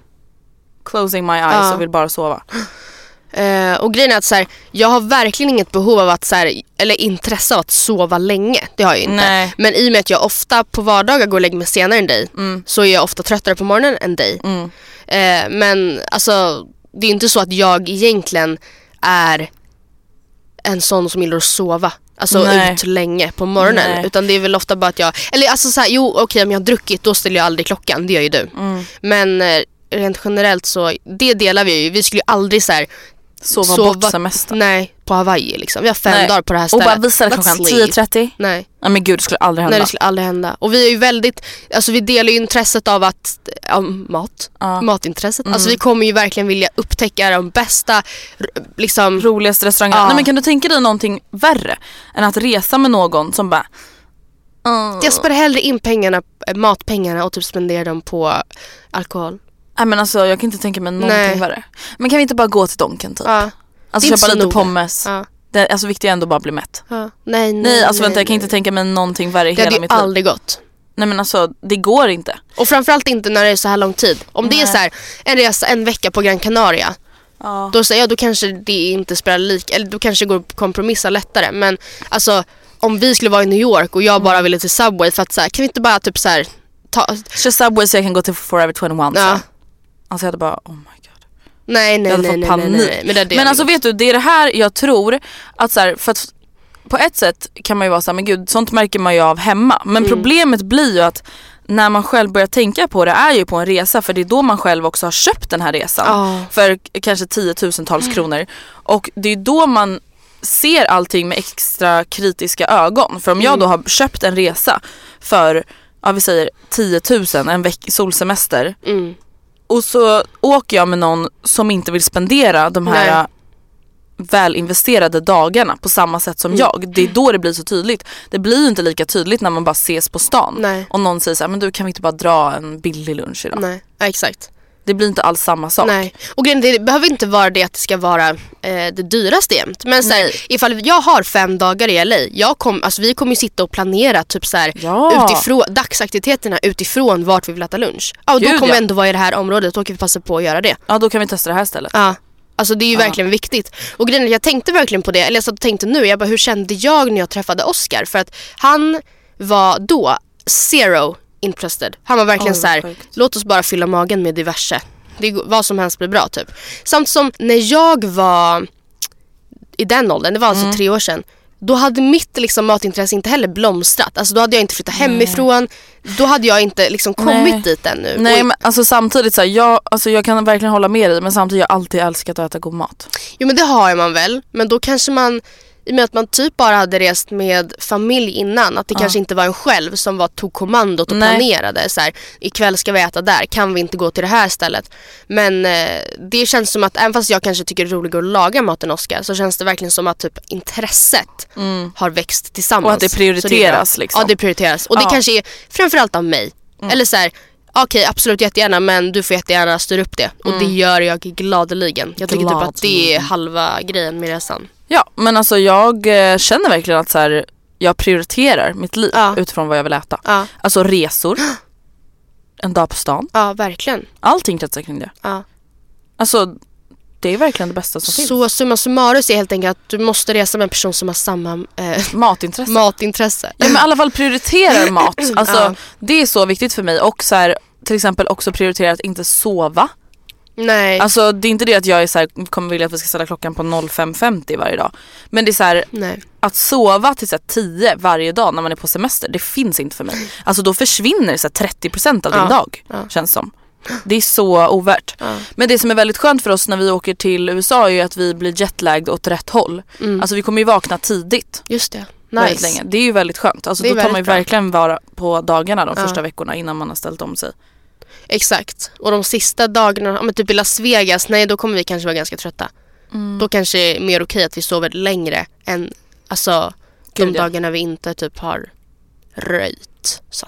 Speaker 1: Closing my eyes
Speaker 2: Ja.
Speaker 1: och vill bara sova. *gasps* *gasps*
Speaker 2: Eh, och grejen är att så här, jag har verkligen inget behov av att, så här, eller intresse av att sova länge. Det har jag inte.
Speaker 1: Nej.
Speaker 2: Men i och med att jag ofta på vardagar går och lägger mig senare än dig
Speaker 1: Mm.
Speaker 2: så är jag ofta tröttare på morgonen än dig. Eh, men alltså det är inte så att jag egentligen är en sån som gillar att sova. Alltså
Speaker 1: Nej.
Speaker 2: ut länge på morgonen.
Speaker 1: Nej.
Speaker 2: Utan det är väl ofta bara att jag, eller alltså så här, jo okej om jag har druckit då ställer jag aldrig klockan, det gör ju du.
Speaker 1: Mm.
Speaker 2: Men eh, rent generellt så, det delar vi ju. Vi skulle ju aldrig så här,
Speaker 1: Sova, bort semestern.
Speaker 2: Nej, på Hawaii liksom. Vi har fem
Speaker 1: Nej.
Speaker 2: dagar på det här
Speaker 1: Och
Speaker 2: stället.
Speaker 1: bara visade
Speaker 2: Let's
Speaker 1: klockan
Speaker 2: sleep.
Speaker 1: 10.30.
Speaker 2: Nej.
Speaker 1: Ja men gud det skulle aldrig hända.
Speaker 2: Nej det skulle aldrig hända. Och vi är ju väldigt, alltså vi delar ju intresset av att, ja, mat.
Speaker 1: Ja.
Speaker 2: Matintresset.
Speaker 1: Mm.
Speaker 2: Alltså vi kommer ju verkligen vilja upptäcka de bästa, liksom.
Speaker 1: Roligaste restaurangerna.
Speaker 2: Ja.
Speaker 1: Nej men kan du tänka dig någonting värre än att resa med någon som bara "Mm."
Speaker 2: Jag sparar hellre in pengarna, eh, matpengarna och typ spenderar dem på alkohol.
Speaker 1: Nej men alltså jag kan inte tänka mig någonting
Speaker 2: Nej.
Speaker 1: värre. Men kan vi inte bara gå till Donken typ?
Speaker 2: Ja.
Speaker 1: Alltså
Speaker 2: Det inte
Speaker 1: köpa lite
Speaker 2: noga.
Speaker 1: pommes.
Speaker 2: Ja.
Speaker 1: Det, alltså viktigt är ändå bara att bli mätt.
Speaker 2: Ja. Nej, nej,
Speaker 1: Nej alltså vänta
Speaker 2: nej,
Speaker 1: jag kan inte
Speaker 2: nej.
Speaker 1: tänka mig någonting värre i
Speaker 2: Det
Speaker 1: hela
Speaker 2: hade ju
Speaker 1: mitt liv.
Speaker 2: aldrig gått.
Speaker 1: Nej men alltså det går inte.
Speaker 2: Och framförallt inte när det är så här lång tid. Om det är så här, en resa en vecka på Gran Canaria.
Speaker 1: Ja.
Speaker 2: Då säger jag då kanske det inte spelar lika, eller då kanske det går att kompromissa lättare. Men alltså om vi skulle vara i New York och jag bara
Speaker 1: Mm.
Speaker 2: ville till Subway för att så här, kan vi inte bara typ så här, ta,
Speaker 1: Kör Subway så jag kan gå till Forever 21
Speaker 2: Ja.
Speaker 1: så. Alltså jag hade bara oh my god.
Speaker 2: nej nej
Speaker 1: Jag hade
Speaker 2: nej,
Speaker 1: fått
Speaker 2: nej, nej,
Speaker 1: panik.
Speaker 2: nej, Men, det hade
Speaker 1: Men alltså
Speaker 2: gjort.
Speaker 1: vet du, det är det här jag tror att så här, för att på ett sätt kan man ju vara så här, men gud sånt märker man ju av hemma. Men
Speaker 2: Mm.
Speaker 1: problemet blir ju att när man själv börjar tänka på det är ju på en resa för det är då man själv också har köpt den här resan.
Speaker 2: Ja.
Speaker 1: För kanske tiotusentals
Speaker 2: Mm.
Speaker 1: kronor. Och det är då man ser allting med extra kritiska ögon. För om jag
Speaker 2: Mm.
Speaker 1: då har köpt en resa för, ja vi säger 10 000 en veck solsemester
Speaker 2: Mm.
Speaker 1: Och så åker jag med någon som inte vill spendera de här
Speaker 2: Nej.
Speaker 1: välinvesterade dagarna på samma sätt som
Speaker 2: Mm.
Speaker 1: jag. Det är då det blir så tydligt. Det blir ju inte lika tydligt när man bara ses på stan.
Speaker 2: Nej.
Speaker 1: Och någon säger så här, men du kan vi inte bara dra en billig lunch idag?
Speaker 2: Nej, ja, exakt.
Speaker 1: Det blir inte alls samma sak.
Speaker 2: Nej. Och grejen, det behöver inte vara det att det ska vara eh, det dyraste jämt. Men så här, ifall jag har fem dagar i LA, jag kom, alltså, vi kommer ju sitta och planera typ så här,
Speaker 1: Ja.
Speaker 2: utifrån, dagsaktiviteterna utifrån vart vi vill äta lunch. Ja, och då
Speaker 1: Gud,
Speaker 2: kommer
Speaker 1: ja.
Speaker 2: vi ändå vara i det här området, då kan vi passa på att göra det.
Speaker 1: Ja då kan vi testa det här stället.
Speaker 2: Ja. Alltså det är ju verkligen viktigt. Och grejen jag tänkte verkligen på det, eller jag satt och tänkte nu, jag bara hur kände jag när jag träffade Oscar? För att han var då zero interested. Han var verkligen
Speaker 1: Oj,
Speaker 2: så här: låt oss bara fylla magen med diverse. Det, vad som helst blir bra typ. Samt som när jag var i den åldern, det var alltså
Speaker 1: Mm.
Speaker 2: tre år sedan. Då hade mitt liksom, matintresse inte heller blomstrat. Alltså, då hade jag inte flyttat hemifrån. Då hade jag inte liksom, kommit
Speaker 1: Nej.
Speaker 2: dit ännu.
Speaker 1: Nej
Speaker 2: Och-
Speaker 1: men alltså samtidigt så här, jag, alltså, jag kan verkligen hålla med dig men samtidigt har jag alltid älskat att äta god mat.
Speaker 2: Jo men det har man väl. Men då kanske man, i och med att man typ bara hade rest med familj innan, att det kanske inte var en själv som var, tog kommandot och
Speaker 1: Nej.
Speaker 2: planerade. Så här, ikväll ska vi äta där, kan vi inte gå till det här stället? Men eh, det känns som att, även fast jag kanske tycker det är roligare att laga maten Oscar, så känns det verkligen som att typ intresset har växt tillsammans.
Speaker 1: Mm. Och att det prioriteras, liksom.
Speaker 2: Ja det prioriteras. Och det
Speaker 1: Ja.
Speaker 2: kanske är framförallt av mig. Eller så här, okej absolut jättegärna men du får jättegärna styra upp det. Och det gör jag gladeligen. Jag tycker typ att det är halva grejen med resan.
Speaker 1: Ja men alltså jag eh, känner verkligen att så här, jag prioriterar mitt liv
Speaker 2: Ja.
Speaker 1: utifrån vad jag vill äta.
Speaker 2: Ja.
Speaker 1: Alltså resor, *gasps* en dag på stan,
Speaker 2: Ja, verkligen.
Speaker 1: allting kretsar kring det.
Speaker 2: Ja.
Speaker 1: Alltså det är verkligen det bästa som finns.
Speaker 2: Så summa summarum är helt enkelt att du måste resa med en person som har samma eh, *laughs*
Speaker 1: Matintresse.
Speaker 2: matintresse.
Speaker 1: Ja men i alla fall *laughs* prioriterar mat. Alltså
Speaker 2: Ja.
Speaker 1: det är så viktigt för mig och så här, till exempel också prioritera att inte sova.
Speaker 2: Nej.
Speaker 1: Alltså det är inte det att jag är så här, kommer vilja att vi ska ställa klockan på 05.50 varje dag. Men det är så här,
Speaker 2: Nej.
Speaker 1: att sova till så här 10 varje dag när man är på semester, det finns inte för mig. Alltså då försvinner så här 30% av din
Speaker 2: Ja.
Speaker 1: dag,
Speaker 2: Ja.
Speaker 1: känns som. Det är så ovärt.
Speaker 2: Ja.
Speaker 1: Men det som är väldigt skönt för oss när vi åker till USA är ju att vi blir jetlagd åt rätt håll. Alltså vi kommer ju vakna tidigt.
Speaker 2: Just det. Nice.
Speaker 1: länge. Det är ju väldigt skönt. Alltså då tar man ju
Speaker 2: bra.
Speaker 1: verkligen vara på dagarna de första veckorna innan man har ställt om sig.
Speaker 2: Exakt. Och de sista dagarna, men typ i Las Vegas, nej då kommer vi kanske vara ganska trötta.
Speaker 1: Mm.
Speaker 2: Då kanske det är mer okej att vi sover längre än alltså, de
Speaker 1: Gud, ja.
Speaker 2: dagarna vi inte typ har röjt. Så.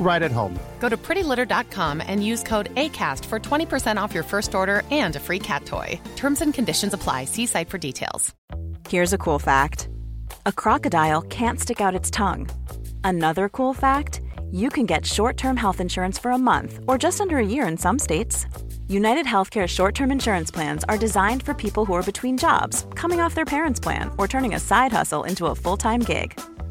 Speaker 3: right at home.
Speaker 4: Go to prettylitter.com and use code ACAST for 20% off your first order and a free cat toy. Terms and conditions apply. See site for details.
Speaker 5: Here's a cool fact a crocodile can't stick out its tongue. Another cool fact you can get short term health insurance for a month or just under a year in some states. United Healthcare short term insurance plans are designed for people who are between jobs, coming off their parents' plan, or turning a side hustle into a full time gig.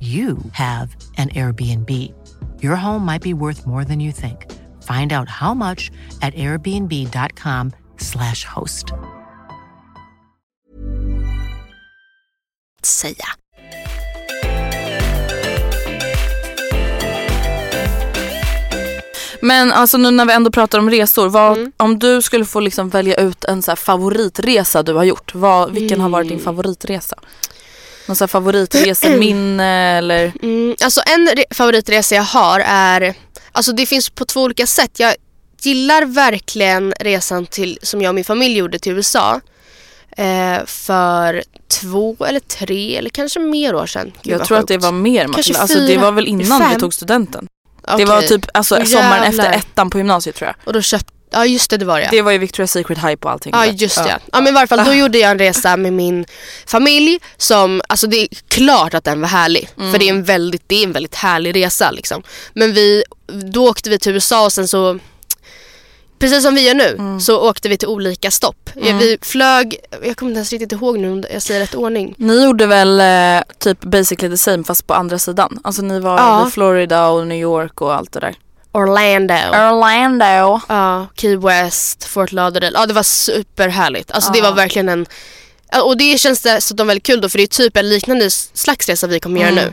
Speaker 6: you have an Airbnb. Your home might be worth more than you think. Find out how much at airbnb.com/slash host.
Speaker 2: Säga.
Speaker 1: Men alltså nu när vi ändå pratar om resor. Vad, Om du skulle få liksom välja ut en så här favoritresa du har gjort. Vad, vilken har varit din favoritresa? Någon så här favoritreseminne *clears throat* eller?
Speaker 2: Mm, alltså en re- favoritresa jag har är, alltså det finns på två olika sätt. Jag gillar verkligen resan till, som jag och min familj gjorde till USA. Eh, för två eller tre eller kanske mer år sedan. Gud,
Speaker 1: Jag tror att
Speaker 2: sjukt.
Speaker 1: det var mer Matilda. Alltså det
Speaker 2: fyra,
Speaker 1: var väl innan
Speaker 2: fem.
Speaker 1: du tog studenten? Det
Speaker 2: Okej.
Speaker 1: var typ alltså, sommaren efter ettan på gymnasiet tror jag.
Speaker 2: Och då köpte, ja just det det var det.
Speaker 1: Det var ju Victoria's Secret Hype och allting.
Speaker 2: Ja just det. Ja. men i varje fall då gjorde jag en resa med min familj som, alltså det är klart att den var härlig. För det är en väldigt, det är en väldigt härlig resa liksom. Men vi, då åkte vi till USA och sen så Precis som vi gör nu så åkte vi till olika stopp. Ja, Vi flög, jag kommer inte ens riktigt ihåg nu om jag säger rätt ordning.
Speaker 1: Ni gjorde väl eh, typ basically the same fast på andra sidan? Alltså ni var
Speaker 2: Ja.
Speaker 1: i Florida och New York och allt det där.
Speaker 2: Orlando.
Speaker 1: Orlando.
Speaker 2: Ja, Key West, Fort Lauderdale. Ja det var superhärligt. Alltså det var verkligen en och det känns dessutom väldigt kul då för det är typ en liknande slags resa vi kommer göra nu.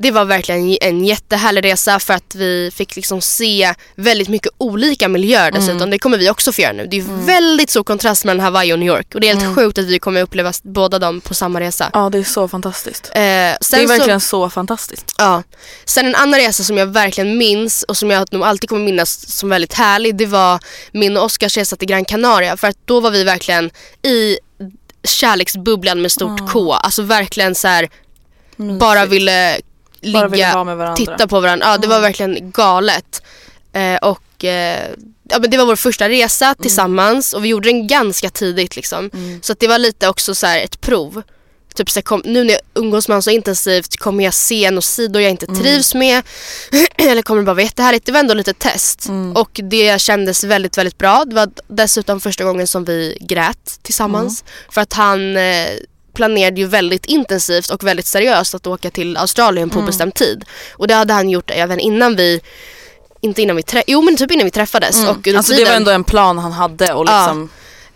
Speaker 2: Det var verkligen en jättehärlig resa för att vi fick liksom se väldigt mycket olika miljöer dessutom. Det kommer vi också få göra nu. Det är väldigt stor kontrast mellan Hawaii och New York och det är helt sjukt att vi kommer uppleva båda dem på samma resa.
Speaker 1: Ja det är så fantastiskt.
Speaker 2: Eh,
Speaker 1: Det är
Speaker 2: så-
Speaker 1: verkligen så fantastiskt.
Speaker 2: Ja. Sen en annan resa som jag verkligen minns och som jag nog alltid kommer minnas som väldigt härlig det var min och Oskars resa till Gran Canaria för att då var vi verkligen i kärleksbubblan med stort K. Alltså verkligen så här bara ville ligga, titta på varandra. Ja det var verkligen galet. Eh, och eh, ja, men det var vår första resa
Speaker 1: Mm.
Speaker 2: tillsammans och vi gjorde den ganska tidigt liksom. Så att det var lite också så här ett prov. Typ så här, kom, nu när jag umgås med honom så intensivt kommer jag se några sidor jag inte
Speaker 1: Mm.
Speaker 2: trivs med *clears throat* eller kommer det bara vara jättehärligt. Det var ändå lite test
Speaker 1: Mm.
Speaker 2: och det kändes väldigt väldigt bra. Det var dessutom första gången som vi grät tillsammans
Speaker 1: Mm.
Speaker 2: för att han eh, planerade ju väldigt intensivt och väldigt seriöst att åka till Australien
Speaker 1: Mm.
Speaker 2: på bestämd tid. Och det hade han gjort även innan vi inte innan vi trä- jo men typ innan vi träffades. Och under
Speaker 1: Alltså det var
Speaker 2: tiden-
Speaker 1: ändå en plan han hade och
Speaker 2: Ja.
Speaker 1: liksom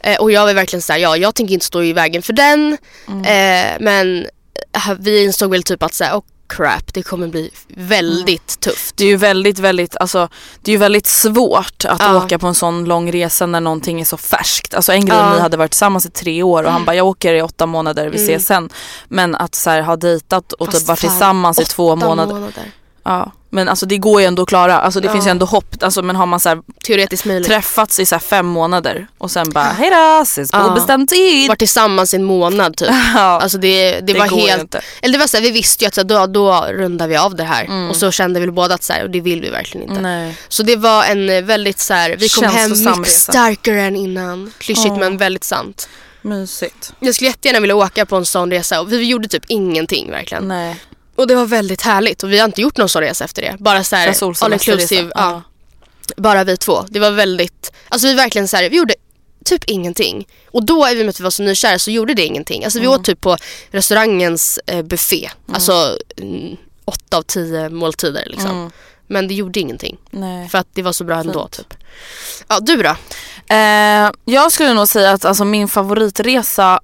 Speaker 2: Eh, och jag var verkligen såhär, ja jag tänker inte stå i vägen för den.
Speaker 1: Mm.
Speaker 2: Eh, men eh, vi insåg väl typ att såhär, oh crap det kommer bli väldigt tufft.
Speaker 1: Det är ju väldigt, väldigt, alltså, det är ju väldigt svårt att
Speaker 2: Ja.
Speaker 1: åka på en sån lång resa när någonting är så färskt. Alltså en grej
Speaker 2: Ja.
Speaker 1: ni hade varit tillsammans i tre år och han bara jag åker i åtta månader, vi ses sen. Men att så här, ha dejtat och typ varit tillsammans i två
Speaker 2: åtta
Speaker 1: månader. Ja. Men alltså det går ju ändå att klara, alltså det
Speaker 2: Ja.
Speaker 1: finns ju ändå hopp. Alltså, men har man så här,
Speaker 2: Teoretiskt möjligt.
Speaker 1: träffats i så här fem månader och sen bara hejdå, ses på
Speaker 2: Ja.
Speaker 1: bestämd tid.
Speaker 2: Varit tillsammans i en månad typ. *laughs*
Speaker 1: Ja.
Speaker 2: Alltså det, det,
Speaker 1: Det
Speaker 2: var helt,
Speaker 1: inte.
Speaker 2: eller det var såhär, vi visste ju att så här, då, då rundar vi av det här. Och så kände vi båda att så här, och det vill vi verkligen inte.
Speaker 1: Nej.
Speaker 2: Så det var en eh, väldigt så här, vi kom hem mycket starkare än innan. Klyschigt
Speaker 1: Åh.
Speaker 2: men väldigt sant.
Speaker 1: Mysigt.
Speaker 2: Jag skulle jättegärna vilja åka på en sån resa och vi gjorde typ ingenting verkligen.
Speaker 1: Nej.
Speaker 2: Och det var väldigt härligt och vi har inte gjort någon sån resa efter det. Bara så här, all inclusive, ja. Bara vi två. Det var väldigt, alltså vi verkligen så här, vi gjorde typ ingenting. Och då, i och med att vi var så nykära, så gjorde det ingenting. Alltså vi
Speaker 1: Mm.
Speaker 2: åt typ på restaurangens eh, buffé. Alltså mm, åtta av tio måltider liksom.
Speaker 1: Mm.
Speaker 2: Men det gjorde ingenting.
Speaker 1: Nej.
Speaker 2: För att det var så bra ändå
Speaker 1: Fint.
Speaker 2: typ. Ja du då?
Speaker 1: Eh, jag skulle nog säga att alltså, min favoritresa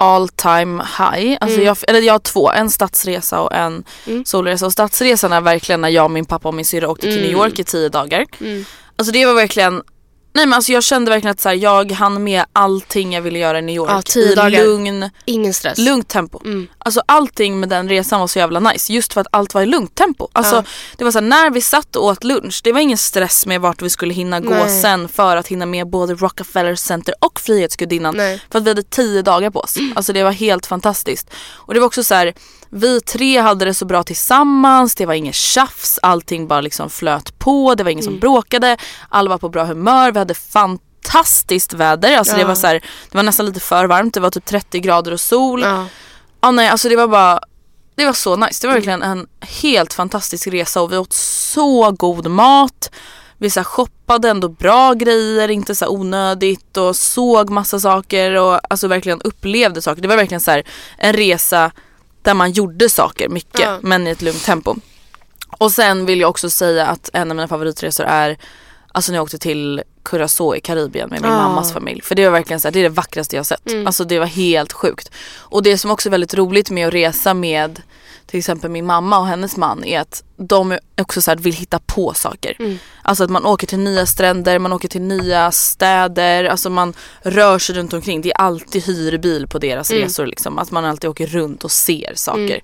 Speaker 1: all time high, alltså
Speaker 2: Mm.
Speaker 1: jag, eller jag har två, en stadsresa och en
Speaker 2: Mm.
Speaker 1: solresa. Och stadsresan är verkligen när jag, min pappa och min syrra åkte till
Speaker 2: Mm.
Speaker 1: New York i tio dagar.
Speaker 2: Mm.
Speaker 1: Alltså det var verkligen Nej men alltså jag kände verkligen att så här, jag hann med allting jag ville göra i New York
Speaker 2: Ja, tio
Speaker 1: i
Speaker 2: dagar.
Speaker 1: lugn,
Speaker 2: Ingen stress.
Speaker 1: lugnt tempo.
Speaker 2: Mm.
Speaker 1: Alltså allting med den resan var så jävla nice just för att allt var i lugnt tempo. Alltså
Speaker 2: Ja.
Speaker 1: det var så här, när vi satt och åt lunch, det var ingen stress med vart vi skulle hinna gå
Speaker 2: Nej.
Speaker 1: sen för att hinna med både Rockefeller Center och Frihetsgudinnan.
Speaker 2: Nej.
Speaker 1: För att vi hade tio dagar på oss. Alltså det var helt fantastiskt. Och det var också så här, vi tre hade det så bra tillsammans, det var inget tjafs, allting bara liksom flöt på, det var ingen som
Speaker 2: Mm.
Speaker 1: bråkade, alla var på bra humör, hade fantastiskt väder. Alltså det
Speaker 2: Ja.
Speaker 1: var så här, det var nästan lite för varmt, det var typ 30 grader och sol.
Speaker 2: Ja.
Speaker 1: Ja nej alltså det var bara Det var så nice. Det var verkligen en helt fantastisk resa och vi åt så god mat. Vi så shoppade ändå bra grejer, inte så onödigt och såg massa saker och alltså verkligen upplevde saker. Det var verkligen så en resa där man gjorde saker mycket
Speaker 2: Ja.
Speaker 1: men i ett lugnt tempo. Och sen vill jag också säga att en av mina favoritresor är Alltså när jag åkte till Curacao i Karibien med min
Speaker 2: Ah.
Speaker 1: mammas familj. För det var verkligen så här, det är det vackraste jag sett.
Speaker 2: Mm.
Speaker 1: Alltså det var helt sjukt. Och det som också är väldigt roligt med att resa med till exempel min mamma och hennes man är att de också så vill hitta på saker.
Speaker 2: Mm.
Speaker 1: Alltså att man åker till nya stränder, man åker till nya städer, alltså man rör sig runt omkring. Det är alltid hyrbil på deras
Speaker 2: Mm.
Speaker 1: resor liksom. Att man alltid åker runt och ser saker.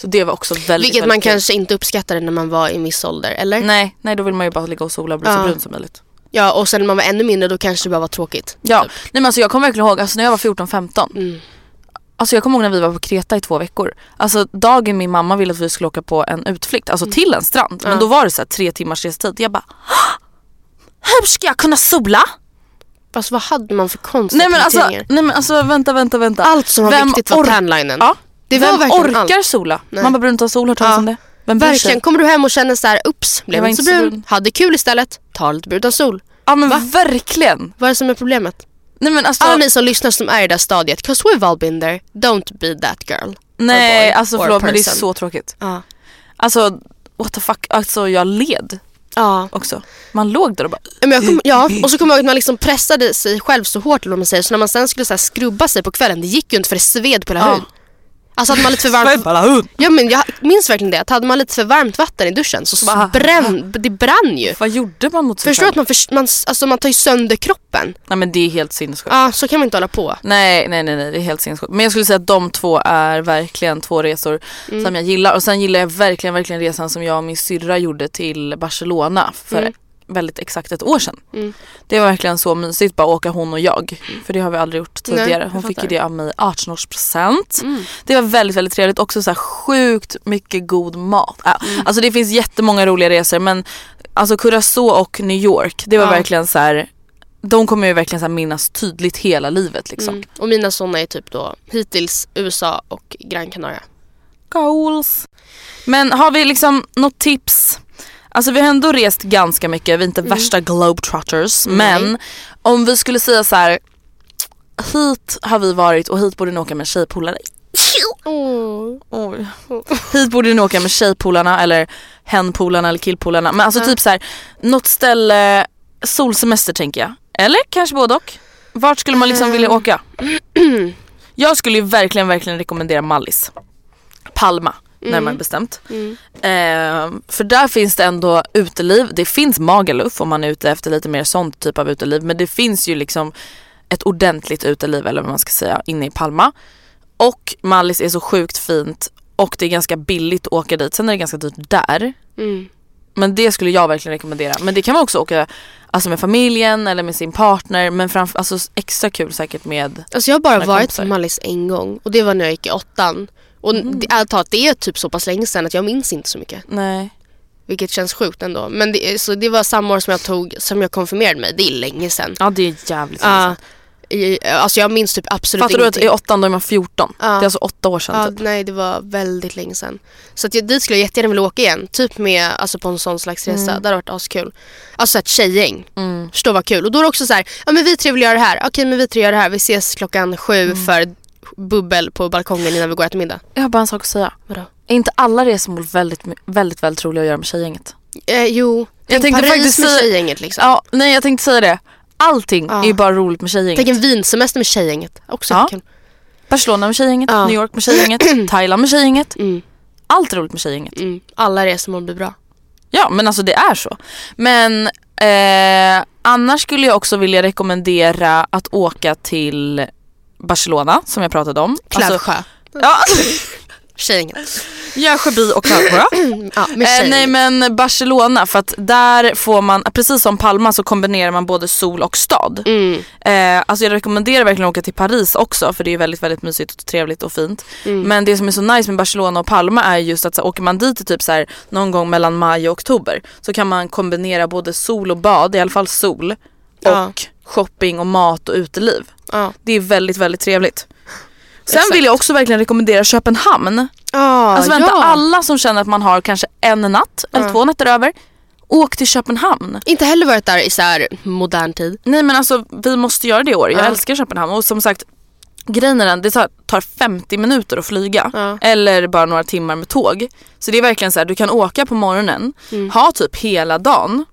Speaker 1: Så det var också väldigt,
Speaker 2: Vilket man
Speaker 1: väldigt kul.
Speaker 2: kanske inte uppskattade när man var i viss ålder, eller?
Speaker 1: Nej, nej då vill man ju bara ligga och sola och bli så
Speaker 2: Ja.
Speaker 1: brun som möjligt.
Speaker 2: Ja, och sen när man var ännu mindre då kanske det bara var tråkigt.
Speaker 1: Ja,
Speaker 2: Typ.
Speaker 1: nej men alltså jag kommer verkligen ihåg, alltså när jag var 14-15
Speaker 2: Mm.
Speaker 1: Alltså jag kommer ihåg när vi var på Kreta i två veckor. Alltså dagen min mamma ville att vi skulle åka på en utflykt, alltså till en strand. Men
Speaker 2: Mm. Ja.
Speaker 1: då var det så här tre timmars restid. Jag bara "Hå! Hur ska jag kunna sola?
Speaker 2: Fast vad hade man för konstiga
Speaker 1: Nej men, alltså, nej men alltså vänta, vänta, vänta.
Speaker 2: Allt som var
Speaker 1: Vem
Speaker 2: viktigt var
Speaker 1: ork-
Speaker 2: tanlinen.
Speaker 1: Ja.
Speaker 2: Det var
Speaker 1: Vem
Speaker 2: verkligen
Speaker 1: orkar
Speaker 2: allt.
Speaker 1: sola?
Speaker 2: Nej.
Speaker 1: Man bara brun utan sol, hört talas
Speaker 2: Ja.
Speaker 1: om det? Vem
Speaker 2: Verkligen. Kommer du hem och känner så här, ups, blev inte så brun.
Speaker 1: brun.
Speaker 2: Hade kul istället. Ta lite brun utan sol.
Speaker 1: Ja men
Speaker 2: Va?
Speaker 1: verkligen.
Speaker 2: Vad är det som är problemet?
Speaker 1: Nej men alltså,
Speaker 2: Alla ni som lyssnar som är i det där stadiet, 'cause we've all been there. Don't be that girl.
Speaker 1: nej
Speaker 2: boy
Speaker 1: alltså förlåt men det är så tråkigt.
Speaker 2: Ja.
Speaker 1: Alltså what the fuck, alltså jag led
Speaker 2: Ja.
Speaker 1: också. Man låg där och bara
Speaker 2: kom, ja, *clears throat* och så kommer jag ihåg att man liksom pressade sig själv så hårt eller man säger. Så när man sen skulle så här skrubba sig på kvällen, det gick ju inte för det sved på hela
Speaker 1: Ja.
Speaker 2: huden. Alltså hade man lite för varmt... Ja men jag minns verkligen det, att hade man lite för varmt vatten i duschen så
Speaker 1: Va?
Speaker 2: bränn, det brann ju.
Speaker 1: Vad gjorde man mot sig
Speaker 2: Förstår
Speaker 1: själv?
Speaker 2: att man, förs- man, alltså man tar ju sönder kroppen?
Speaker 1: Nej men det är helt sinnessjukt.
Speaker 2: Ja, så kan man inte hålla på.
Speaker 1: Nej, nej, nej, nej, det är helt sinnessjukt. Men jag skulle säga att de två är verkligen två resor
Speaker 2: Mm.
Speaker 1: som jag gillar. Och sen gillar jag verkligen, verkligen resan som jag och min syrra gjorde till Barcelona för
Speaker 2: Mm.
Speaker 1: Väldigt exakt ett år sedan.
Speaker 2: Mm.
Speaker 1: Det var verkligen så mysigt bara åka hon och jag. För det har vi aldrig gjort
Speaker 2: Nej,
Speaker 1: tidigare.
Speaker 2: jag
Speaker 1: hon fick ju det av mig i 18-årspresent.
Speaker 2: Mm.
Speaker 1: Det var väldigt, väldigt trevligt. Också så här sjukt mycket god mat. Ja,
Speaker 2: Mm.
Speaker 1: Alltså det finns jättemånga roliga resor men alltså Curacao och New York, det var
Speaker 2: Ja.
Speaker 1: verkligen så här. De kommer ju verkligen så minnas tydligt hela livet liksom.
Speaker 2: Mm. Och mina sådana är typ då hittills USA och Gran Canaria.
Speaker 1: Goals. Men har vi liksom något tips? Alltså vi har ändå rest ganska mycket, vi är inte värsta globetrotters.
Speaker 2: Nej.
Speaker 1: Men om vi skulle säga så här. Hit har vi varit och hit borde ni åka med tjejpolare. Oj. Hit borde ni åka med tjejpolarna eller henpolarna eller killpolarna. Men alltså
Speaker 2: Ja.
Speaker 1: typ så här, något ställe, solsemester tänker jag. Eller kanske både och. Vart skulle man liksom vilja åka? *clears throat* Jag skulle ju verkligen, verkligen rekommendera Mallis. Palma, närmare bestämt.
Speaker 2: Mm.
Speaker 1: Eh, för där finns det ändå uteliv. Det finns Magaluf om man är ute efter lite mer sånt typ av uteliv. Men det finns ju liksom ett ordentligt uteliv eller vad man ska säga inne i Palma. Och Mallis är så sjukt fint och det är ganska billigt att åka dit. Sen är det ganska dyrt där.
Speaker 2: Mm.
Speaker 1: Men det skulle jag verkligen rekommendera. Men det kan man också åka alltså med familjen eller med sin partner. Men framför, alltså extra kul säkert med
Speaker 2: Alltså jag har bara varit
Speaker 1: kompisar.
Speaker 2: på Mallis en gång och det var när jag gick i åttan. Och
Speaker 1: Mm.
Speaker 2: ärligt talat, det är typ så pass länge sedan att jag minns inte så mycket.
Speaker 1: Nej.
Speaker 2: Vilket känns sjukt ändå. Men det, så det var samma år som jag tog, som jag konfirmerade mig. Det är länge sedan.
Speaker 1: Ja det är jävligt länge sedan.
Speaker 2: I, alltså jag minns typ absolut
Speaker 1: Fattar du att
Speaker 2: ingenting.
Speaker 1: i åttan då är man 14?
Speaker 2: Ja.
Speaker 1: Det är alltså åtta år sedan
Speaker 2: Ja,
Speaker 1: typ.
Speaker 2: nej det var väldigt länge sedan. Så att jag, dit skulle jag jättegärna vilja åka igen. Typ med, alltså på en sån slags resa.
Speaker 1: Mm.
Speaker 2: Det hade varit askul. Alltså ett tjejgäng.
Speaker 1: Mm.
Speaker 2: Förstå vad kul. Och då är det också så här, ja men vi tre vill göra det här. Okej men vi tre gör det här. Vi ses klockan sju
Speaker 1: Mm.
Speaker 2: för bubbel på balkongen innan vi går och äter middag.
Speaker 1: Jag har bara en sak att säga.
Speaker 2: Vadå?
Speaker 1: Är inte alla resmål väldigt, väldigt, väldigt roliga att göra med tjejgänget?
Speaker 2: Eh, jo,
Speaker 1: Jag
Speaker 2: tänk
Speaker 1: tänkte
Speaker 2: Paris
Speaker 1: faktiskt
Speaker 2: med
Speaker 1: säga-
Speaker 2: tjejgänget liksom.
Speaker 1: Ja, nej jag tänkte säga det. Allting
Speaker 2: Ja.
Speaker 1: är ju bara roligt med tjejgänget.
Speaker 2: Tänk en vinsemester med tjejgänget. Också
Speaker 1: Ja. Barcelona med tjejgänget,
Speaker 2: Ja.
Speaker 1: New York med tjejgänget, *clears throat* Thailand med tjejgänget.
Speaker 2: Mm.
Speaker 1: Allt är roligt med tjejgänget.
Speaker 2: Mm. Alla resmål blir bra.
Speaker 1: Ja men alltså det är så. Men eh, annars skulle jag också vilja rekommendera att åka till Barcelona som jag pratade om. Alltså,
Speaker 2: Klävsjö.
Speaker 1: ja, *laughs*
Speaker 2: Tjejgänget.
Speaker 1: Görsjöby och Klävsjö. *clears throat*
Speaker 2: Ja,
Speaker 1: Eh, nej men Barcelona för att där får man, precis som Palma så kombinerar man både sol och stad.
Speaker 2: Mm.
Speaker 1: Eh, alltså jag rekommenderar verkligen att åka till Paris också för det är väldigt väldigt mysigt och trevligt och fint.
Speaker 2: Mm.
Speaker 1: Men det som är så nice med Barcelona och Palma är just att så, åker man dit typ så här, någon gång mellan maj och oktober så kan man kombinera både sol och bad, i alla fall sol, och
Speaker 2: Ja.
Speaker 1: Shopping och mat och uteliv.
Speaker 2: Ja.
Speaker 1: Det är väldigt väldigt trevligt. Sen
Speaker 2: Exakt.
Speaker 1: vill jag också verkligen rekommendera Köpenhamn.
Speaker 2: Ah,
Speaker 1: Alltså vänta,
Speaker 2: ja.
Speaker 1: alla som känner att man har kanske en natt eller
Speaker 2: Ja.
Speaker 1: två nätter över, åk till Köpenhamn.
Speaker 2: Inte heller varit där i så här modern tid.
Speaker 1: Nej men alltså vi måste göra det i år, jag
Speaker 2: Ja.
Speaker 1: älskar Köpenhamn och som sagt grejen är den, det tar- tar 50 minuter att flyga
Speaker 2: Ja.
Speaker 1: eller bara några timmar med tåg. Så det är verkligen så här, du kan åka på morgonen,
Speaker 2: Mm.
Speaker 1: ha typ hela dagen,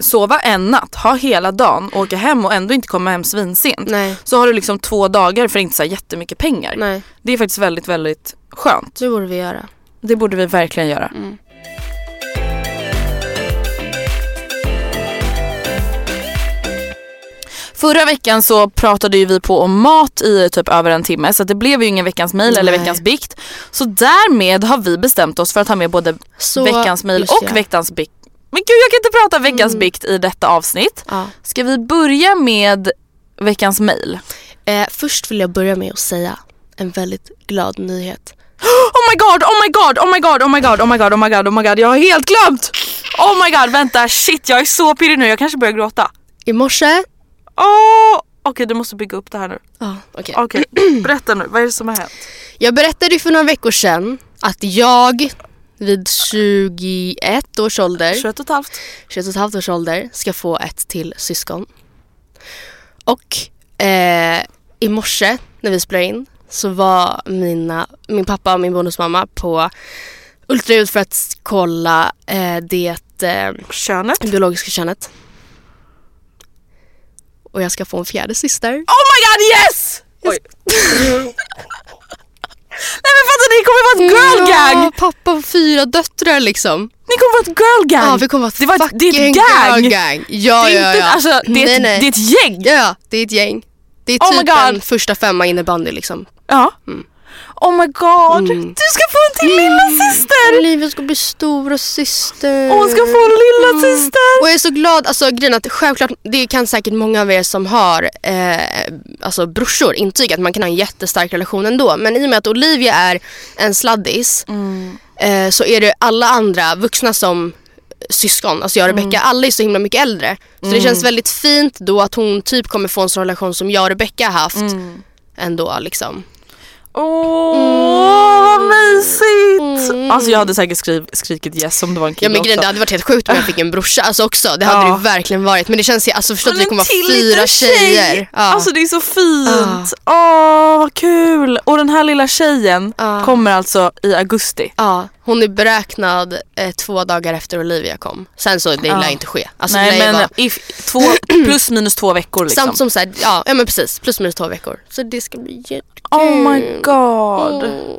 Speaker 1: sova en natt, ha hela dagen, åka hem och ändå inte komma hem svinsent.
Speaker 2: Nej.
Speaker 1: Så har du liksom två dagar för inte så här jättemycket pengar.
Speaker 2: Nej,
Speaker 1: Det är faktiskt väldigt väldigt skönt.
Speaker 2: det borde vi göra.
Speaker 1: Det borde vi verkligen göra.
Speaker 2: Mm.
Speaker 1: Förra veckan så pratade ju vi på om mat i typ över en timme så det blev ju ingen veckans mail eller veckans bikt. Så därmed har vi bestämt oss för att ha med både
Speaker 2: Så,
Speaker 1: veckans mail och
Speaker 2: ja.
Speaker 1: veckans bikt. Men gud jag kan inte prata veckans bikt i detta avsnitt.
Speaker 2: Ja.
Speaker 1: Ska vi börja med veckans mail?
Speaker 2: Eh, först vill jag börja med att säga en väldigt glad nyhet.
Speaker 1: Oh my god, oh my god, oh my god, oh my god, oh my god, oh my god, oh my god, jag har helt glömt! Oh my god, vänta, shit jag är så pirrig nu, jag kanske börjar gråta.
Speaker 2: I morse...
Speaker 1: Åh! Okej du måste bygga upp det här nu.
Speaker 2: Ja, okej.
Speaker 1: Okej, berätta nu, vad är det som har hänt?
Speaker 2: Jag berättade ju för några veckor sedan att jag vid 21 års ålder,
Speaker 1: 21 och ett halvt.
Speaker 2: 21 och ett halvt års ålder ska få ett till syskon. Och eh, i morse när vi spelade in så var mina, min pappa och min bonusmamma på ultraljud för att kolla eh, det eh,
Speaker 1: Könet?
Speaker 2: biologiska könet. Och jag ska få en fjärde syster.
Speaker 1: Oh my god yes! Oj. *laughs* Nej men fattar ni kommer vara ett girl gang!
Speaker 2: Ja, pappa och fyra döttrar liksom.
Speaker 1: Ni kommer vara ett girl gang!
Speaker 2: Ja, vi kommer vara ett
Speaker 1: det, var ett, det är
Speaker 2: fucking
Speaker 1: ett gang!
Speaker 2: girl gang. Ja,
Speaker 1: det är
Speaker 2: ja,
Speaker 1: inte,
Speaker 2: ja.
Speaker 1: Alltså, det, är
Speaker 2: Nej,
Speaker 1: ett,
Speaker 2: nej.
Speaker 1: det är ett gäng!
Speaker 2: Ja, det är ett gäng. Det är
Speaker 1: Oh
Speaker 2: typ en
Speaker 1: God.
Speaker 2: första femma innebandy liksom.
Speaker 1: Ja. Oh my god,
Speaker 2: Mm.
Speaker 1: du ska få en till lilla syster!
Speaker 2: Livet ska bli stora syster.
Speaker 1: Hon ska få en lilla syster!
Speaker 2: Och jag är så glad, alltså grejen att självklart, det kan säkert många av er som har eh, alltså brorsor intyga att man kan ha en jättestark relation ändå. Men i och med att Olivia är en sladdis eh, så är det alla andra vuxna som syskon, alltså jag och Rebecca, alla är så himla mycket äldre. Så det känns väldigt fint då att hon typ kommer få en sån relation som jag och Rebecca har haft ändå liksom.
Speaker 1: Åh vad mysigt! Alltså jag hade säkert skriv, skrikit yes om det var en
Speaker 2: Ja
Speaker 1: kille
Speaker 2: men grejen, det hade varit helt sjukt om jag fick en brorsa alltså också. Det hade
Speaker 1: Ja.
Speaker 2: det verkligen varit. Men det känns, alltså förstå att vi kommer vara fyra
Speaker 1: liten
Speaker 2: tjejer.
Speaker 1: Tjej.
Speaker 2: Ja.
Speaker 1: Alltså det är så fint. Åh vad kul! Och den här lilla tjejen
Speaker 2: Ja.
Speaker 1: kommer alltså i augusti.
Speaker 2: Ja, hon är beräknad eh, två dagar efter Olivia kom. Sen så det
Speaker 1: Ja.
Speaker 2: lär inte ske. Alltså,
Speaker 1: Nej men
Speaker 2: vara-
Speaker 1: if, två, *clears throat* plus minus två veckor liksom.
Speaker 2: Samt som såhär, ja, ja men precis, plus minus två veckor. Så det ska bli jättekul.
Speaker 1: Oh my god.
Speaker 2: Mm.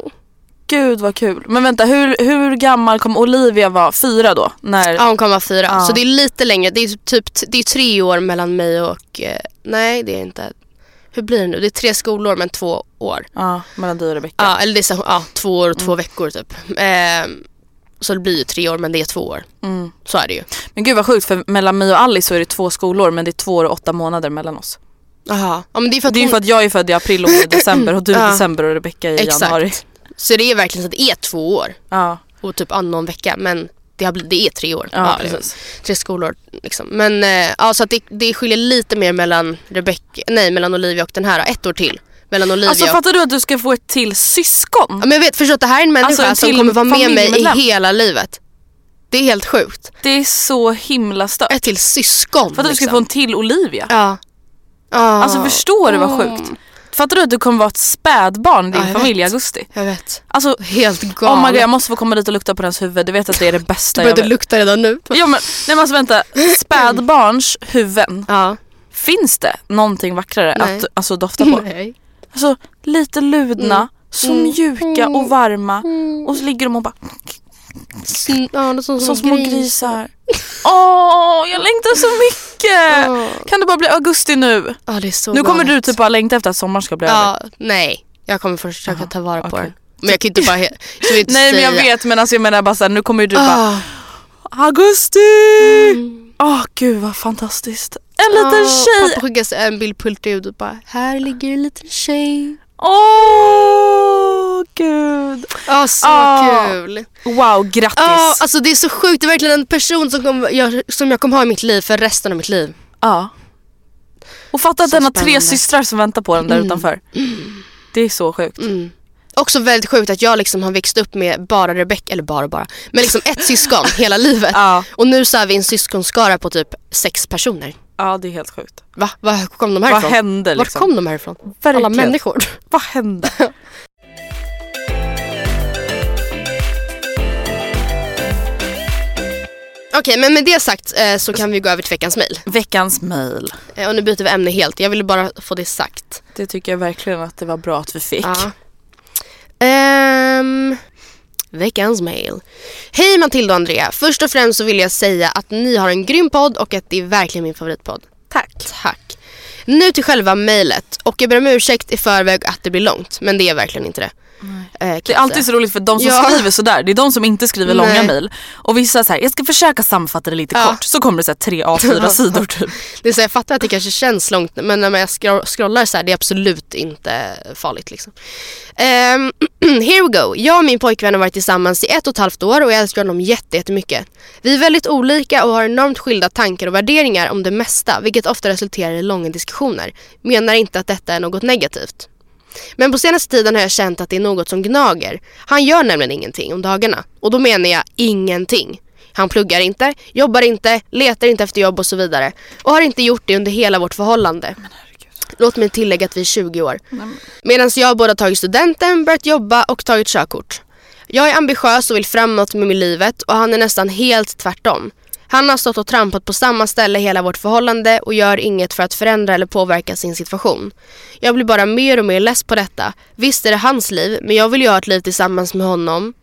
Speaker 1: Gud vad kul. Men vänta hur, hur gammal kom Olivia vara? Fyra då? När...
Speaker 2: Ja hon kommer vara fyra.
Speaker 1: Ja.
Speaker 2: Så det är lite längre. Det är typ det är tre år mellan mig och, eh, nej det är inte. Hur blir det nu? Det är tre skolor men två år.
Speaker 1: Ja, mellan dig och Rebecca.
Speaker 2: Ja eller det är så, ja, två år och
Speaker 1: Mm.
Speaker 2: två veckor typ. Ehm, så det blir ju tre år men det är två år.
Speaker 1: Mm.
Speaker 2: Så är det ju.
Speaker 1: Men gud vad sjukt för mellan mig och Alice så är det två skolor men det är två år och åtta månader mellan oss.
Speaker 2: Jaha. Ja, men det är för att
Speaker 1: Det är
Speaker 2: hon-
Speaker 1: för att jag är född i april och i *laughs* december och du i
Speaker 2: Ja.
Speaker 1: december och Rebecca i
Speaker 2: Exakt.
Speaker 1: januari.
Speaker 2: Så det är verkligen så att det är två år.
Speaker 1: Ja,
Speaker 2: och typ någon vecka men det, har det är tre år.
Speaker 1: ja,
Speaker 2: det-
Speaker 1: precis.
Speaker 2: Tre skolor liksom. Men eh, ja, så att det, det skiljer lite mer mellan Rebecca, nej mellan Olivia och den här. Ett år till. Mellan Olivia
Speaker 1: Alltså
Speaker 2: och...
Speaker 1: fattar du att du ska få ett till syskon?
Speaker 2: Ja, men jag vet, förstå att det här är en människa
Speaker 1: Alltså, en
Speaker 2: som kommer vara med mig i hela livet. Det är helt sjukt.
Speaker 1: Det är så himla stört.
Speaker 2: Ett till syskon.
Speaker 1: För att du ska
Speaker 2: liksom.
Speaker 1: få en till Olivia.
Speaker 2: Ja. Ja.
Speaker 1: Alltså förstår du vad sjukt? Fattar du att du kommer vara ett spädbarn i din
Speaker 2: Ja,
Speaker 1: familj i augusti?
Speaker 2: Jag vet.
Speaker 1: Alltså,
Speaker 2: Helt
Speaker 1: oh
Speaker 2: galet.
Speaker 1: my God, jag måste få komma dit och lukta på dens huvud. Du vet att det är det bästa
Speaker 2: Du
Speaker 1: jag vet.
Speaker 2: lukta redan nu.
Speaker 1: Ja men, nej men alltså vänta, spädbarns huvuden,
Speaker 2: Ja.
Speaker 1: finns det någonting vackrare
Speaker 2: Nej.
Speaker 1: att alltså, dofta på?
Speaker 2: Nej.
Speaker 1: Alltså lite ludna,
Speaker 2: Mm.
Speaker 1: så
Speaker 2: Mm.
Speaker 1: mjuka och varma och så ligger de och bara
Speaker 2: Mm, Ja, det är som,
Speaker 1: som små grisar. Åh, jag längtar så mycket!
Speaker 2: Åh.
Speaker 1: Kan det bara bli augusti nu?
Speaker 2: Ja, det är så
Speaker 1: nu kommer du typ bara längta efter att sommaren ska bli över.
Speaker 2: Ja, nej. Jag kommer försöka ta vara på
Speaker 1: okej.
Speaker 2: den. Men jag kan inte bara... Jag inte
Speaker 1: Nej men jag vet men alltså jag menar bara såhär, nu kommer ju du bara
Speaker 2: Ah.
Speaker 1: Augusti! Åh gud vad fantastiskt. En liten
Speaker 2: Ah,
Speaker 1: tjej!
Speaker 2: Pappa skickade en bild på ultraljud och bara här ligger en liten tjej.
Speaker 1: Åh gud.
Speaker 2: Ja, så
Speaker 1: Ah.
Speaker 2: kul.
Speaker 1: Wow, grattis.
Speaker 2: Ja, alltså det är så sjukt. Det är verkligen en person som, kommer, jag, som jag kommer ha i mitt liv för resten av mitt liv.
Speaker 1: Ja. Och fatta att den har tre systrar som väntar på den där
Speaker 2: Mm.
Speaker 1: utanför. Det är så sjukt.
Speaker 2: Mm. Också väldigt sjukt att jag liksom har växt upp med bara Rebecca, eller bara bara, men liksom ett syskon *laughs* hela livet.
Speaker 1: Ja.
Speaker 2: Och nu så är vi en syskonskara på typ sex personer.
Speaker 1: ja, det är helt sjukt.
Speaker 2: Va? Var kom de
Speaker 1: Vad
Speaker 2: härifrån?
Speaker 1: hände
Speaker 2: Var
Speaker 1: liksom?
Speaker 2: kom de härifrån?
Speaker 1: Verkligen.
Speaker 2: Alla människor.
Speaker 1: Vad hände? *laughs*
Speaker 2: Okej, men med det sagt eh, så kan vi gå över till veckans mail.
Speaker 1: Veckans mail.
Speaker 2: Eh, och nu byter vi ämne helt. Jag ville bara få det sagt.
Speaker 1: Det tycker jag verkligen att det var bra att vi fick.
Speaker 2: Ja. Ehm, veckans mail. Hej Matilda och Andrea. Först och främst så vill jag säga att ni har en grym podd och att det är verkligen min favoritpodd.
Speaker 1: Tack.
Speaker 2: Tack. Nu till själva mejlet. Och jag ber om ursäkt i förväg att det blir långt. Men det är verkligen inte det. Eh,
Speaker 1: Det är alltid så roligt för de som
Speaker 2: Ja.
Speaker 1: skriver sådär, det är de som inte skriver långa
Speaker 2: Nej.
Speaker 1: mejl. Och vissa här, jag ska försöka sammanfatta det lite
Speaker 2: Ja.
Speaker 1: kort, så kommer det så tre A4-sidor typ.
Speaker 2: Det är så jag fattar att det kanske känns långt men när jag scro- scrollar så här, det är absolut inte farligt liksom. Ehm, *clears throat* here we go. Jag och min pojkvän har varit tillsammans i ett och ett halvt år och jag älskar honom jätte- jättemycket. Vi är väldigt olika och har enormt skilda tankar och värderingar om det mesta vilket ofta resulterar i långa diskussioner. Menar inte att detta är något negativt. Men på senaste tiden har jag känt att det är något som gnager. Han gör nämligen ingenting om dagarna. Och då menar jag ingenting. Han pluggar inte, jobbar inte, letar inte efter jobb och så vidare. Och har inte gjort det under hela vårt förhållande. Låt mig tillägga att vi är 20 år. Medan jag båda tagit studenten, börjat jobba och tagit körkort. Jag är ambitiös och vill framåt med livet och han är nästan helt tvärtom. Han har stått och trampat på samma ställe hela vårt förhållande och gör inget för att förändra eller påverka sin situation. Jag blir bara mer och mer less på detta. Visst är det hans liv, men jag vill ju ha ett liv tillsammans med honom.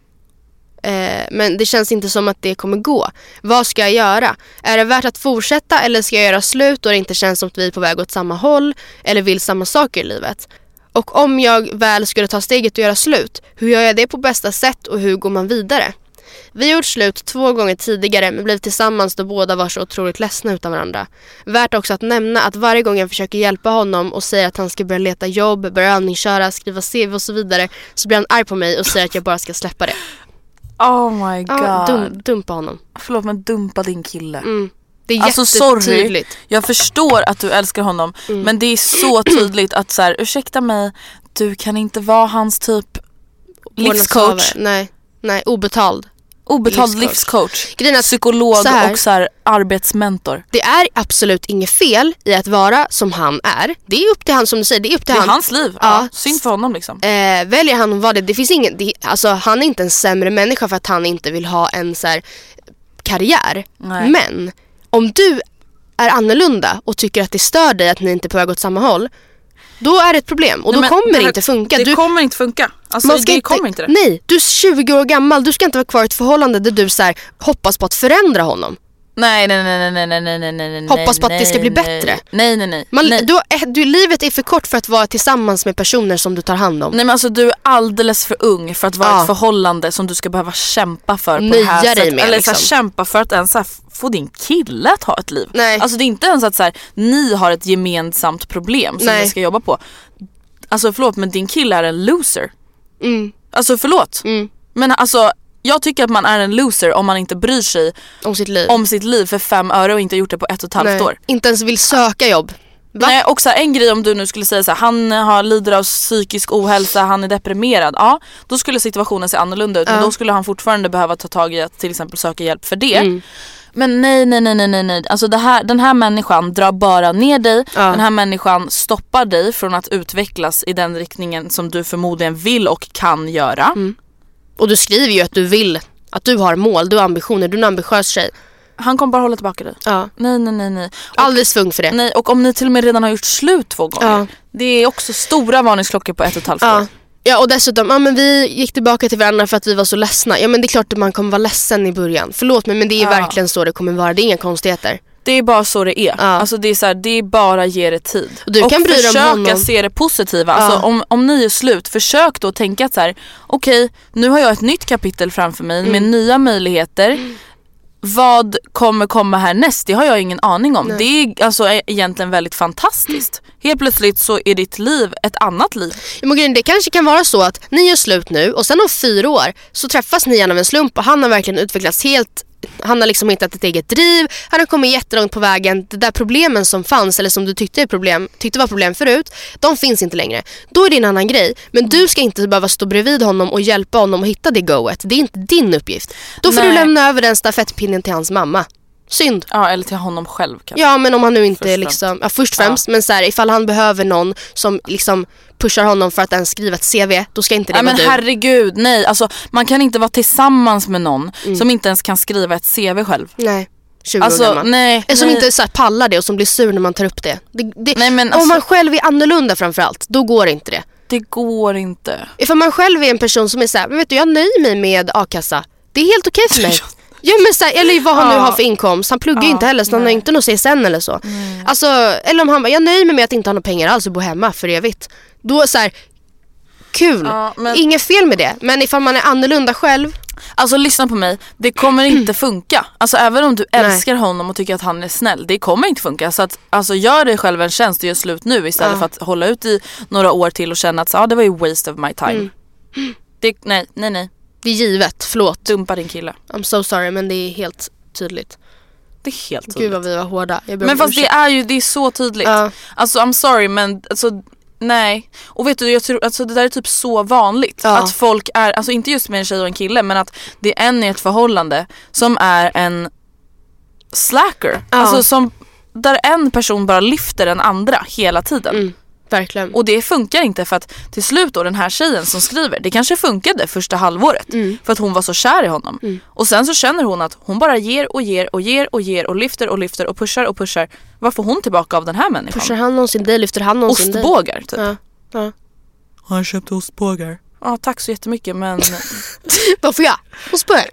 Speaker 2: Eh, men det känns inte som att det kommer gå. Vad ska jag göra? Är det värt att fortsätta eller ska jag göra slut då det inte känns som att vi är på väg åt samma håll eller vill samma saker i livet? Och om jag väl skulle ta steget och göra slut, hur gör jag det på bästa sätt och hur går man vidare? Vi har gjort slut två gånger tidigare men blivit tillsammans då båda var så otroligt ledsna utan varandra. Värt också att nämna att varje gång jag försöker hjälpa honom och säger att han ska börja leta jobb, börja övningsköra, skriva CV och så vidare så blir han arg på mig och säger att jag bara ska släppa det.
Speaker 1: Oh my god.
Speaker 2: Ja, dum, dumpa honom.
Speaker 1: Förlåt men dumpa din kille.
Speaker 2: Mm. Det är
Speaker 1: Alltså sorry, jag förstår att du älskar honom
Speaker 2: Mm.
Speaker 1: men det är så *clears throat* tydligt att så här, ursäkta mig, du kan inte vara hans typ livscoach.
Speaker 2: Nej, nej, obetald.
Speaker 1: Obetald
Speaker 2: livscoach.
Speaker 1: livscoach, psykolog
Speaker 2: så här-
Speaker 1: och så här, arbetsmentor.
Speaker 2: Det är absolut inget fel i att vara som han är. Det är upp till han som du säger. Det är upp till
Speaker 1: Det är
Speaker 2: han.
Speaker 1: hans liv,
Speaker 2: Ja.
Speaker 1: ja. synd för honom liksom.
Speaker 2: Eh, väljer han att vara det, det finns ingen, det, alltså han är inte en sämre människa för att han inte vill ha en så här, karriär.
Speaker 1: Nej.
Speaker 2: Men om du är annorlunda och tycker att det stör dig att ni inte är på väg åt samma håll. Då är det ett problem och
Speaker 1: Nej,
Speaker 2: då kommer det,
Speaker 1: här-
Speaker 2: inte funka.
Speaker 1: Det
Speaker 2: Du,
Speaker 1: kommer inte funka. Alltså
Speaker 2: man ska
Speaker 1: det
Speaker 2: inte,
Speaker 1: kommer inte det.
Speaker 2: Nej, du är 20 år gammal. Du ska inte vara kvar i ett förhållande där du så här, hoppas på att förändra honom.
Speaker 1: Nej, nej, nej, nej, nej, nej, nej, nej,
Speaker 2: Hoppas på att nej, det ska bli
Speaker 1: nej,
Speaker 2: bättre.
Speaker 1: Nej, nej, nej.
Speaker 2: Man,
Speaker 1: nej.
Speaker 2: Du, eh, du, livet är för kort för att vara tillsammans med personer som du tar hand om.
Speaker 1: Nej men alltså du är alldeles för ung för att vara
Speaker 2: ja.
Speaker 1: ett förhållande som du ska behöva kämpa för. På
Speaker 2: Nöja
Speaker 1: det här
Speaker 2: dig med.
Speaker 1: Eller liksom. så här,
Speaker 2: liksom.
Speaker 1: kämpa för att ens här, få din kille att ha ett liv.
Speaker 2: Nej.
Speaker 1: Alltså det är inte ens att så här, ni har ett gemensamt problem som ni ska jobba på. Alltså förlåt men din kille är en loser.
Speaker 2: Mm.
Speaker 1: Alltså förlåt.
Speaker 2: Mm.
Speaker 1: Men alltså jag tycker att man är en loser om man inte bryr sig
Speaker 2: om sitt liv.
Speaker 1: om sitt liv för fem öre och inte gjort det på ett och ett halvt
Speaker 2: Nej,
Speaker 1: år.
Speaker 2: Inte ens vill söka jobb. Va?
Speaker 1: Nej, och så här, en grej om du nu skulle säga så här, han har, lider av psykisk ohälsa, han är deprimerad. Ja, då skulle situationen se annorlunda ut. Men
Speaker 2: Ja.
Speaker 1: då skulle han fortfarande behöva ta tag i att till exempel söka hjälp för det.
Speaker 2: Mm.
Speaker 1: Men nej, nej, nej, nej, nej, nej. Alltså det här, den här människan drar bara ner dig.
Speaker 2: Ja.
Speaker 1: Den här människan stoppar dig från att utvecklas i den riktningen som du förmodligen vill och kan göra.
Speaker 2: Mm. Och du skriver ju att du vill, att du har mål, du har ambitioner, du är en ambitiös tjej.
Speaker 1: Han kommer bara hålla tillbaka dig.
Speaker 2: Ja.
Speaker 1: Nej, nej, nej, nej. Och,
Speaker 2: Alldeles för ung för det.
Speaker 1: nej. Och om ni till och med redan har gjort slut två gånger.
Speaker 2: Ja.
Speaker 1: Det är också stora varningsklockor på ett och ett halvt
Speaker 2: Ja.
Speaker 1: år.
Speaker 2: Ja och dessutom, ja, men vi gick tillbaka till varandra för att vi var så ledsna. Ja men det är klart att man kommer vara ledsen i början. Förlåt mig men det är
Speaker 1: Ja.
Speaker 2: verkligen så det kommer vara. Det är inga konstigheter.
Speaker 1: Det är bara så det är.
Speaker 2: Ja.
Speaker 1: Alltså det är så här, det är bara ge det tid.
Speaker 2: Och du kan bry dig om
Speaker 1: försöka
Speaker 2: honom.
Speaker 1: se det positiva.
Speaker 2: Ja.
Speaker 1: Alltså om, om ni är slut, försök då tänka att så här, okej nu har jag ett nytt kapitel framför mig
Speaker 2: Mm.
Speaker 1: med nya möjligheter. Vad kommer komma härnäst? Det har jag ingen aning om. Det är alltså e- egentligen väldigt fantastiskt. Helt plötsligt så är ditt liv ett annat liv.
Speaker 2: Men det kanske kan vara så att ni gör slut nu och sen om fyra år så träffas ni igen av en slump och han har verkligen utvecklats helt han har liksom hittat ett eget driv, han har kommit jättelångt på vägen. De där problemen som fanns eller som du tyckte, är problem, tyckte var problem förut, de finns inte längre. Då är det en annan grej. Men du ska inte behöva stå bredvid honom och hjälpa honom att hitta det goet. Det är inte din uppgift. Då får
Speaker 1: Nej.
Speaker 2: du lämna över den stafettpinnen till hans mamma. Synd.
Speaker 1: Ja eller till honom själv kanske.
Speaker 2: Ja men om han nu inte
Speaker 1: Först
Speaker 2: liksom, ja först främst men så här, ifall han behöver någon som liksom pushar honom för att ens skriva ett CV, då ska inte det
Speaker 1: Nej
Speaker 2: vara
Speaker 1: men
Speaker 2: du.
Speaker 1: herregud, nej. Alltså, man kan inte vara tillsammans med någon
Speaker 2: Mm.
Speaker 1: som inte ens kan skriva ett CV själv.
Speaker 2: Nej, 20 år
Speaker 1: Alltså
Speaker 2: gammal.
Speaker 1: nej.
Speaker 2: Eller som
Speaker 1: nej.
Speaker 2: inte så här, pallar det och som blir sur när man tar upp det. det, det
Speaker 1: Nej, men
Speaker 2: Om
Speaker 1: alltså-
Speaker 2: man själv är annorlunda framförallt, då går inte det.
Speaker 1: Det går inte.
Speaker 2: Ifall man själv är en person som är såhär, men vet du jag nöjer mig med a-kassa. Det är helt okej för mig. *laughs* Ja, men så här, eller vad han nu har för inkomst. Han pluggar ju inte heller så han har
Speaker 1: nej.
Speaker 2: inte något CSN eller så. Alltså, eller om han bara, jag nöjer mig med att inte ha några pengar alls och bo hemma för evigt. Då så här, kul.
Speaker 1: Ja, men-
Speaker 2: Inget fel med det. Men ifall man är annorlunda själv.
Speaker 1: Alltså lyssna på mig, det kommer *clears throat* inte funka. Alltså även om du älskar honom och tycker att han är snäll, det kommer inte funka. Så att alltså gör dig själv en tjänst och gör slut nu istället
Speaker 2: Ja.
Speaker 1: för att hålla ut i några år till och känna att så, ah, det var ju waste of my time.
Speaker 2: Mm.
Speaker 1: Det, nej, nej, nej.
Speaker 2: Det är givet, förlåt.
Speaker 1: Dumpa din kille.
Speaker 2: I'm so sorry men det är helt tydligt.
Speaker 1: Det är helt tydligt.
Speaker 2: Gud vad vi var hårda.
Speaker 1: Men fast det är ju, det är så tydligt.
Speaker 2: Ja.
Speaker 1: Alltså I'm sorry men alltså nej. Och vet du jag tror, alltså det där är typ så vanligt.
Speaker 2: Ja.
Speaker 1: Att folk är, alltså inte just med en tjej och en kille men att det är en i ett förhållande som är en slacker.
Speaker 2: Ja.
Speaker 1: Alltså som, där en person bara lyfter den andra hela tiden.
Speaker 2: Mm, verkligen.
Speaker 1: Och det funkar inte för att till slut då den här tjejen som skriver, det kanske funkade första halvåret
Speaker 2: Mm.
Speaker 1: för att hon var så kär i honom. Och sen så känner hon att hon bara ger och ger och ger och ger och lyfter och lyfter och pushar och pushar. Vad får hon tillbaka av den här människan?
Speaker 2: Pushar han någonsin dig lyfter han någonsin dig.
Speaker 1: Ostbågar typ.
Speaker 2: Ja. Ja.
Speaker 1: Han köpte ostbågar. Ja tack så jättemycket men... *laughs*
Speaker 2: Vad får jag? Ostbågar?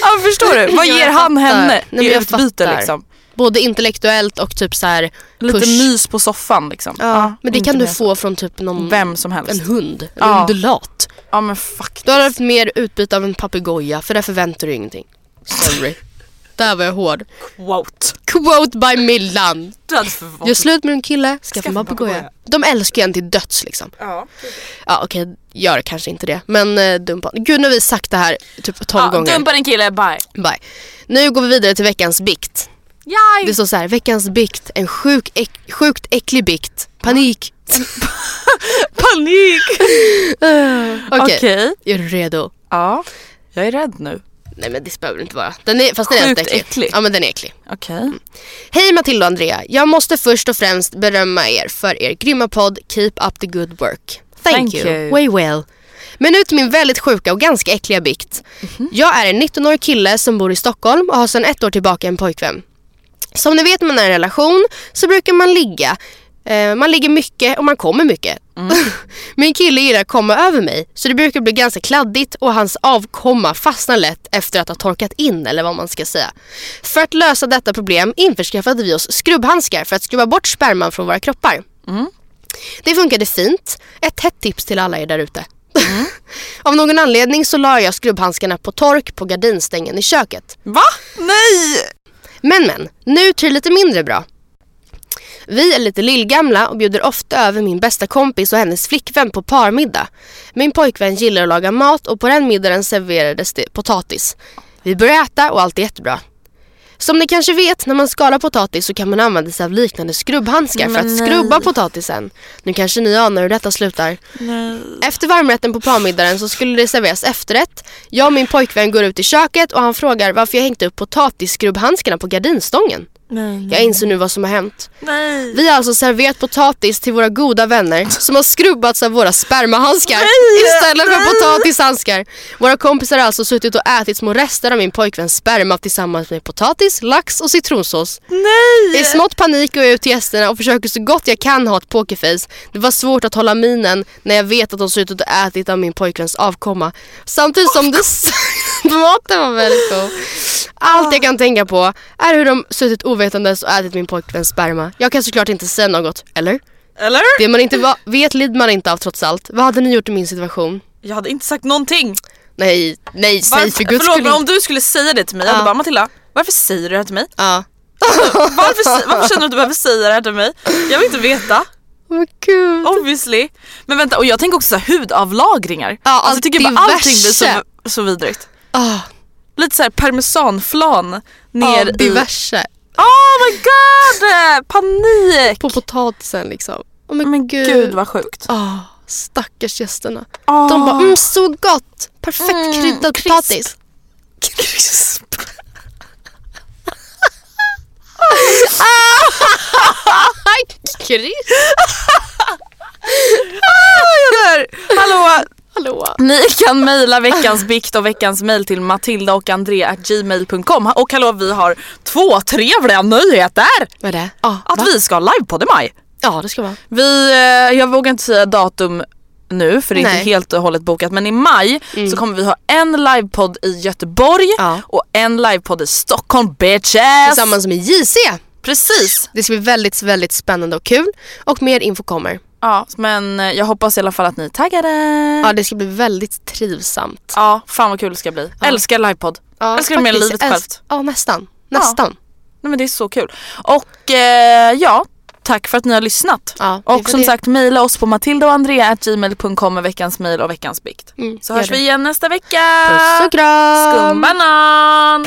Speaker 1: ja förstår du? Vad ger han henne
Speaker 2: Nej,
Speaker 1: i utbyte liksom?
Speaker 2: Både intellektuellt och typ så här
Speaker 1: Lite
Speaker 2: push.
Speaker 1: mys på soffan liksom.
Speaker 2: Ja, men det kan du få från typ någon,
Speaker 1: Vem som helst.
Speaker 2: en hund, en
Speaker 1: Ja.
Speaker 2: undulat.
Speaker 1: Ja men faktiskt.
Speaker 2: Du har haft mer utbyte av en papegoja för där förväntar du ingenting. Sorry. *laughs* Där var jag hård.
Speaker 1: Quote.
Speaker 2: Quote by Millan. Gör slut med en kille, skaffa en papegoja. De älskar ju en till döds liksom.
Speaker 1: Ja.
Speaker 2: Ja okej, gör kanske inte det. Men eh, dumpa. Gud nu har vi sagt det här typ 12
Speaker 1: Ja,
Speaker 2: gånger.
Speaker 1: dumpa din kille, bye.
Speaker 2: Bye. Nu går vi vidare till veckans bikt.
Speaker 1: Yay!
Speaker 2: Det står så här, veckans bikt, en sjuk, äck, sjukt äcklig bikt. Panik. *laughs*
Speaker 1: Panik! *laughs*
Speaker 2: Okej,
Speaker 1: Okej.
Speaker 2: är du redo?
Speaker 1: Ja. Jag är rädd nu.
Speaker 2: Nej men det behöver det inte vara. Den är, fast den är
Speaker 1: Sjukt
Speaker 2: inte äcklig.
Speaker 1: äcklig.
Speaker 2: Ja men den är äcklig.
Speaker 1: Okej.
Speaker 2: Hej Matilda och Andrea. Jag måste först och främst berömma er för er grymma podd Keep up the good work. Thank,
Speaker 1: Thank
Speaker 2: you.
Speaker 1: you.
Speaker 2: Way well. Men nu till min väldigt sjuka och ganska äckliga bikt.
Speaker 1: Mhm.
Speaker 2: Jag är en 19-årig kille som bor i Stockholm och har sedan ett år tillbaka en pojkvän. Som ni vet när man är i en relation så brukar man ligga. Eh, man ligger mycket och man kommer mycket.
Speaker 1: Mm. *laughs*
Speaker 2: Min kille gillar att komma över mig så det brukar bli ganska kladdigt och hans avkomma fastnar lätt efter att ha torkat in eller vad man ska säga. För att lösa detta problem införskaffade vi oss skrubbhandskar för att skruva bort sperman från våra kroppar. Det funkade fint. Ett hett tips till alla er där ute. *laughs* Av någon anledning så la jag skrubbhandskarna på tork på gardinstängen i köket.
Speaker 1: Va? Nej!
Speaker 2: Men men, nu till det lite mindre bra. Vi är lite lillgamla och bjuder ofta över min bästa kompis och hennes flickvän på parmiddag. Min pojkvän gillar att laga mat och på den middagen serverades det potatis. Vi börjar äta och allt är jättebra. Som ni kanske vet, när man skalar potatis så kan man använda sig av liknande skrubbhandskar för att skrubba potatisen. Nu kanske ni anar hur detta slutar.
Speaker 1: Nej.
Speaker 2: Efter varmrätten på parmiddagen så skulle det serveras efterrätt. Jag och min pojkvän går ut i köket och han frågar varför jag hängt upp potatisskrubbhandskarna på gardinstången.
Speaker 1: Nej.
Speaker 2: Jag inser nu vad som har hänt.
Speaker 1: Nej.
Speaker 2: Vi har alltså serverat potatis till våra goda vänner som har skrubbats av våra spermahandskar istället för potatishandskar. Våra kompisar har alltså suttit och ätit små rester av min pojkväns sperma tillsammans med potatis, lax och citronsås.
Speaker 1: Nej.
Speaker 2: I smått panik går jag ut till gästerna och försöker så gott jag kan ha ett pokerface. Det var svårt att hålla minen när jag vet att de suttit och ätit av min pojkväns avkomma. Samtidigt som det... *laughs* Maten var väldigt god. Allt jag kan tänka på är hur de suttit ovetandes och ätit min pojkväns sperma. Jag kan såklart inte säga något, eller?
Speaker 1: Eller?
Speaker 2: Det man inte va- vet lider man inte av trots allt. Vad hade ni gjort i min situation?
Speaker 1: Jag hade inte sagt någonting.
Speaker 2: Nej, nej, säg för guds
Speaker 1: förlåt
Speaker 2: skull
Speaker 1: men om du skulle säga det till mig, jag hade bara Matilda, varför säger du det här till mig?
Speaker 2: Ja. *laughs*
Speaker 1: Varför, varför känner du att du behöver säga det här till mig? Jag vill inte veta. *laughs*
Speaker 2: Men gud.
Speaker 1: Obviously. Men vänta, och jag tänker också så här, hudavlagringar.
Speaker 2: Ja,
Speaker 1: alltså,
Speaker 2: allt
Speaker 1: jag tycker bara allting blir så,
Speaker 2: diverse.
Speaker 1: så vidrigt.
Speaker 2: Ah,
Speaker 1: Lite så här parmesanflan ner
Speaker 2: ja,
Speaker 1: i...
Speaker 2: diverse.
Speaker 1: Oh my god! Panik!
Speaker 2: På potatisen liksom. Oh, men,
Speaker 1: Men
Speaker 2: gud.
Speaker 1: gud vad sjukt.
Speaker 2: Ah, stackars gästerna.
Speaker 1: Oh.
Speaker 2: De bara mm, så gott. Perfekt
Speaker 1: Mm,
Speaker 2: kryddad
Speaker 1: crisp.
Speaker 2: potatis.
Speaker 1: Krisp. *laughs*
Speaker 2: Krisp.
Speaker 1: Där. Hallå!
Speaker 2: Hallå.
Speaker 1: Ni kan mejla veckans bikt och veckans mejl till matilda och gmail.com och hallå vi har två trevliga nyheter!
Speaker 2: Vad är det? Ah,
Speaker 1: Att
Speaker 2: va?
Speaker 1: vi ska livepodd i maj.
Speaker 2: Ja det ska vara.
Speaker 1: Vi, eh, jag vågar inte säga datum nu för det är
Speaker 2: Nej.
Speaker 1: inte helt och hållet bokat men i maj så kommer vi ha en livepodd i Göteborg
Speaker 2: Ja.
Speaker 1: och en livepodd i Stockholm bitches!
Speaker 2: Tillsammans med JC.
Speaker 1: Precis!
Speaker 2: Det ska bli väldigt, väldigt spännande och kul. Och mer info kommer.
Speaker 1: Ja men eh, jag hoppas i alla fall att ni är taggade.
Speaker 2: Ja det ska bli väldigt trivsamt.
Speaker 1: Ja, fan vad kul det ska bli. Älskar livepodd.
Speaker 2: Ja,
Speaker 1: Älskar det mer än livet självt.
Speaker 2: Ja nästan. Nästan.
Speaker 1: Nej men det är så kul. Och eh, ja, tack för att ni har lyssnat.
Speaker 2: Ja,
Speaker 1: och som
Speaker 2: det.
Speaker 1: sagt mejla oss på matildaoandrea.gmail.com med veckans mejl och veckans bikt.
Speaker 2: Mm,
Speaker 1: Så hörs
Speaker 2: det.
Speaker 1: vi igen nästa vecka.
Speaker 2: Puss och kram.
Speaker 1: Skumbanan!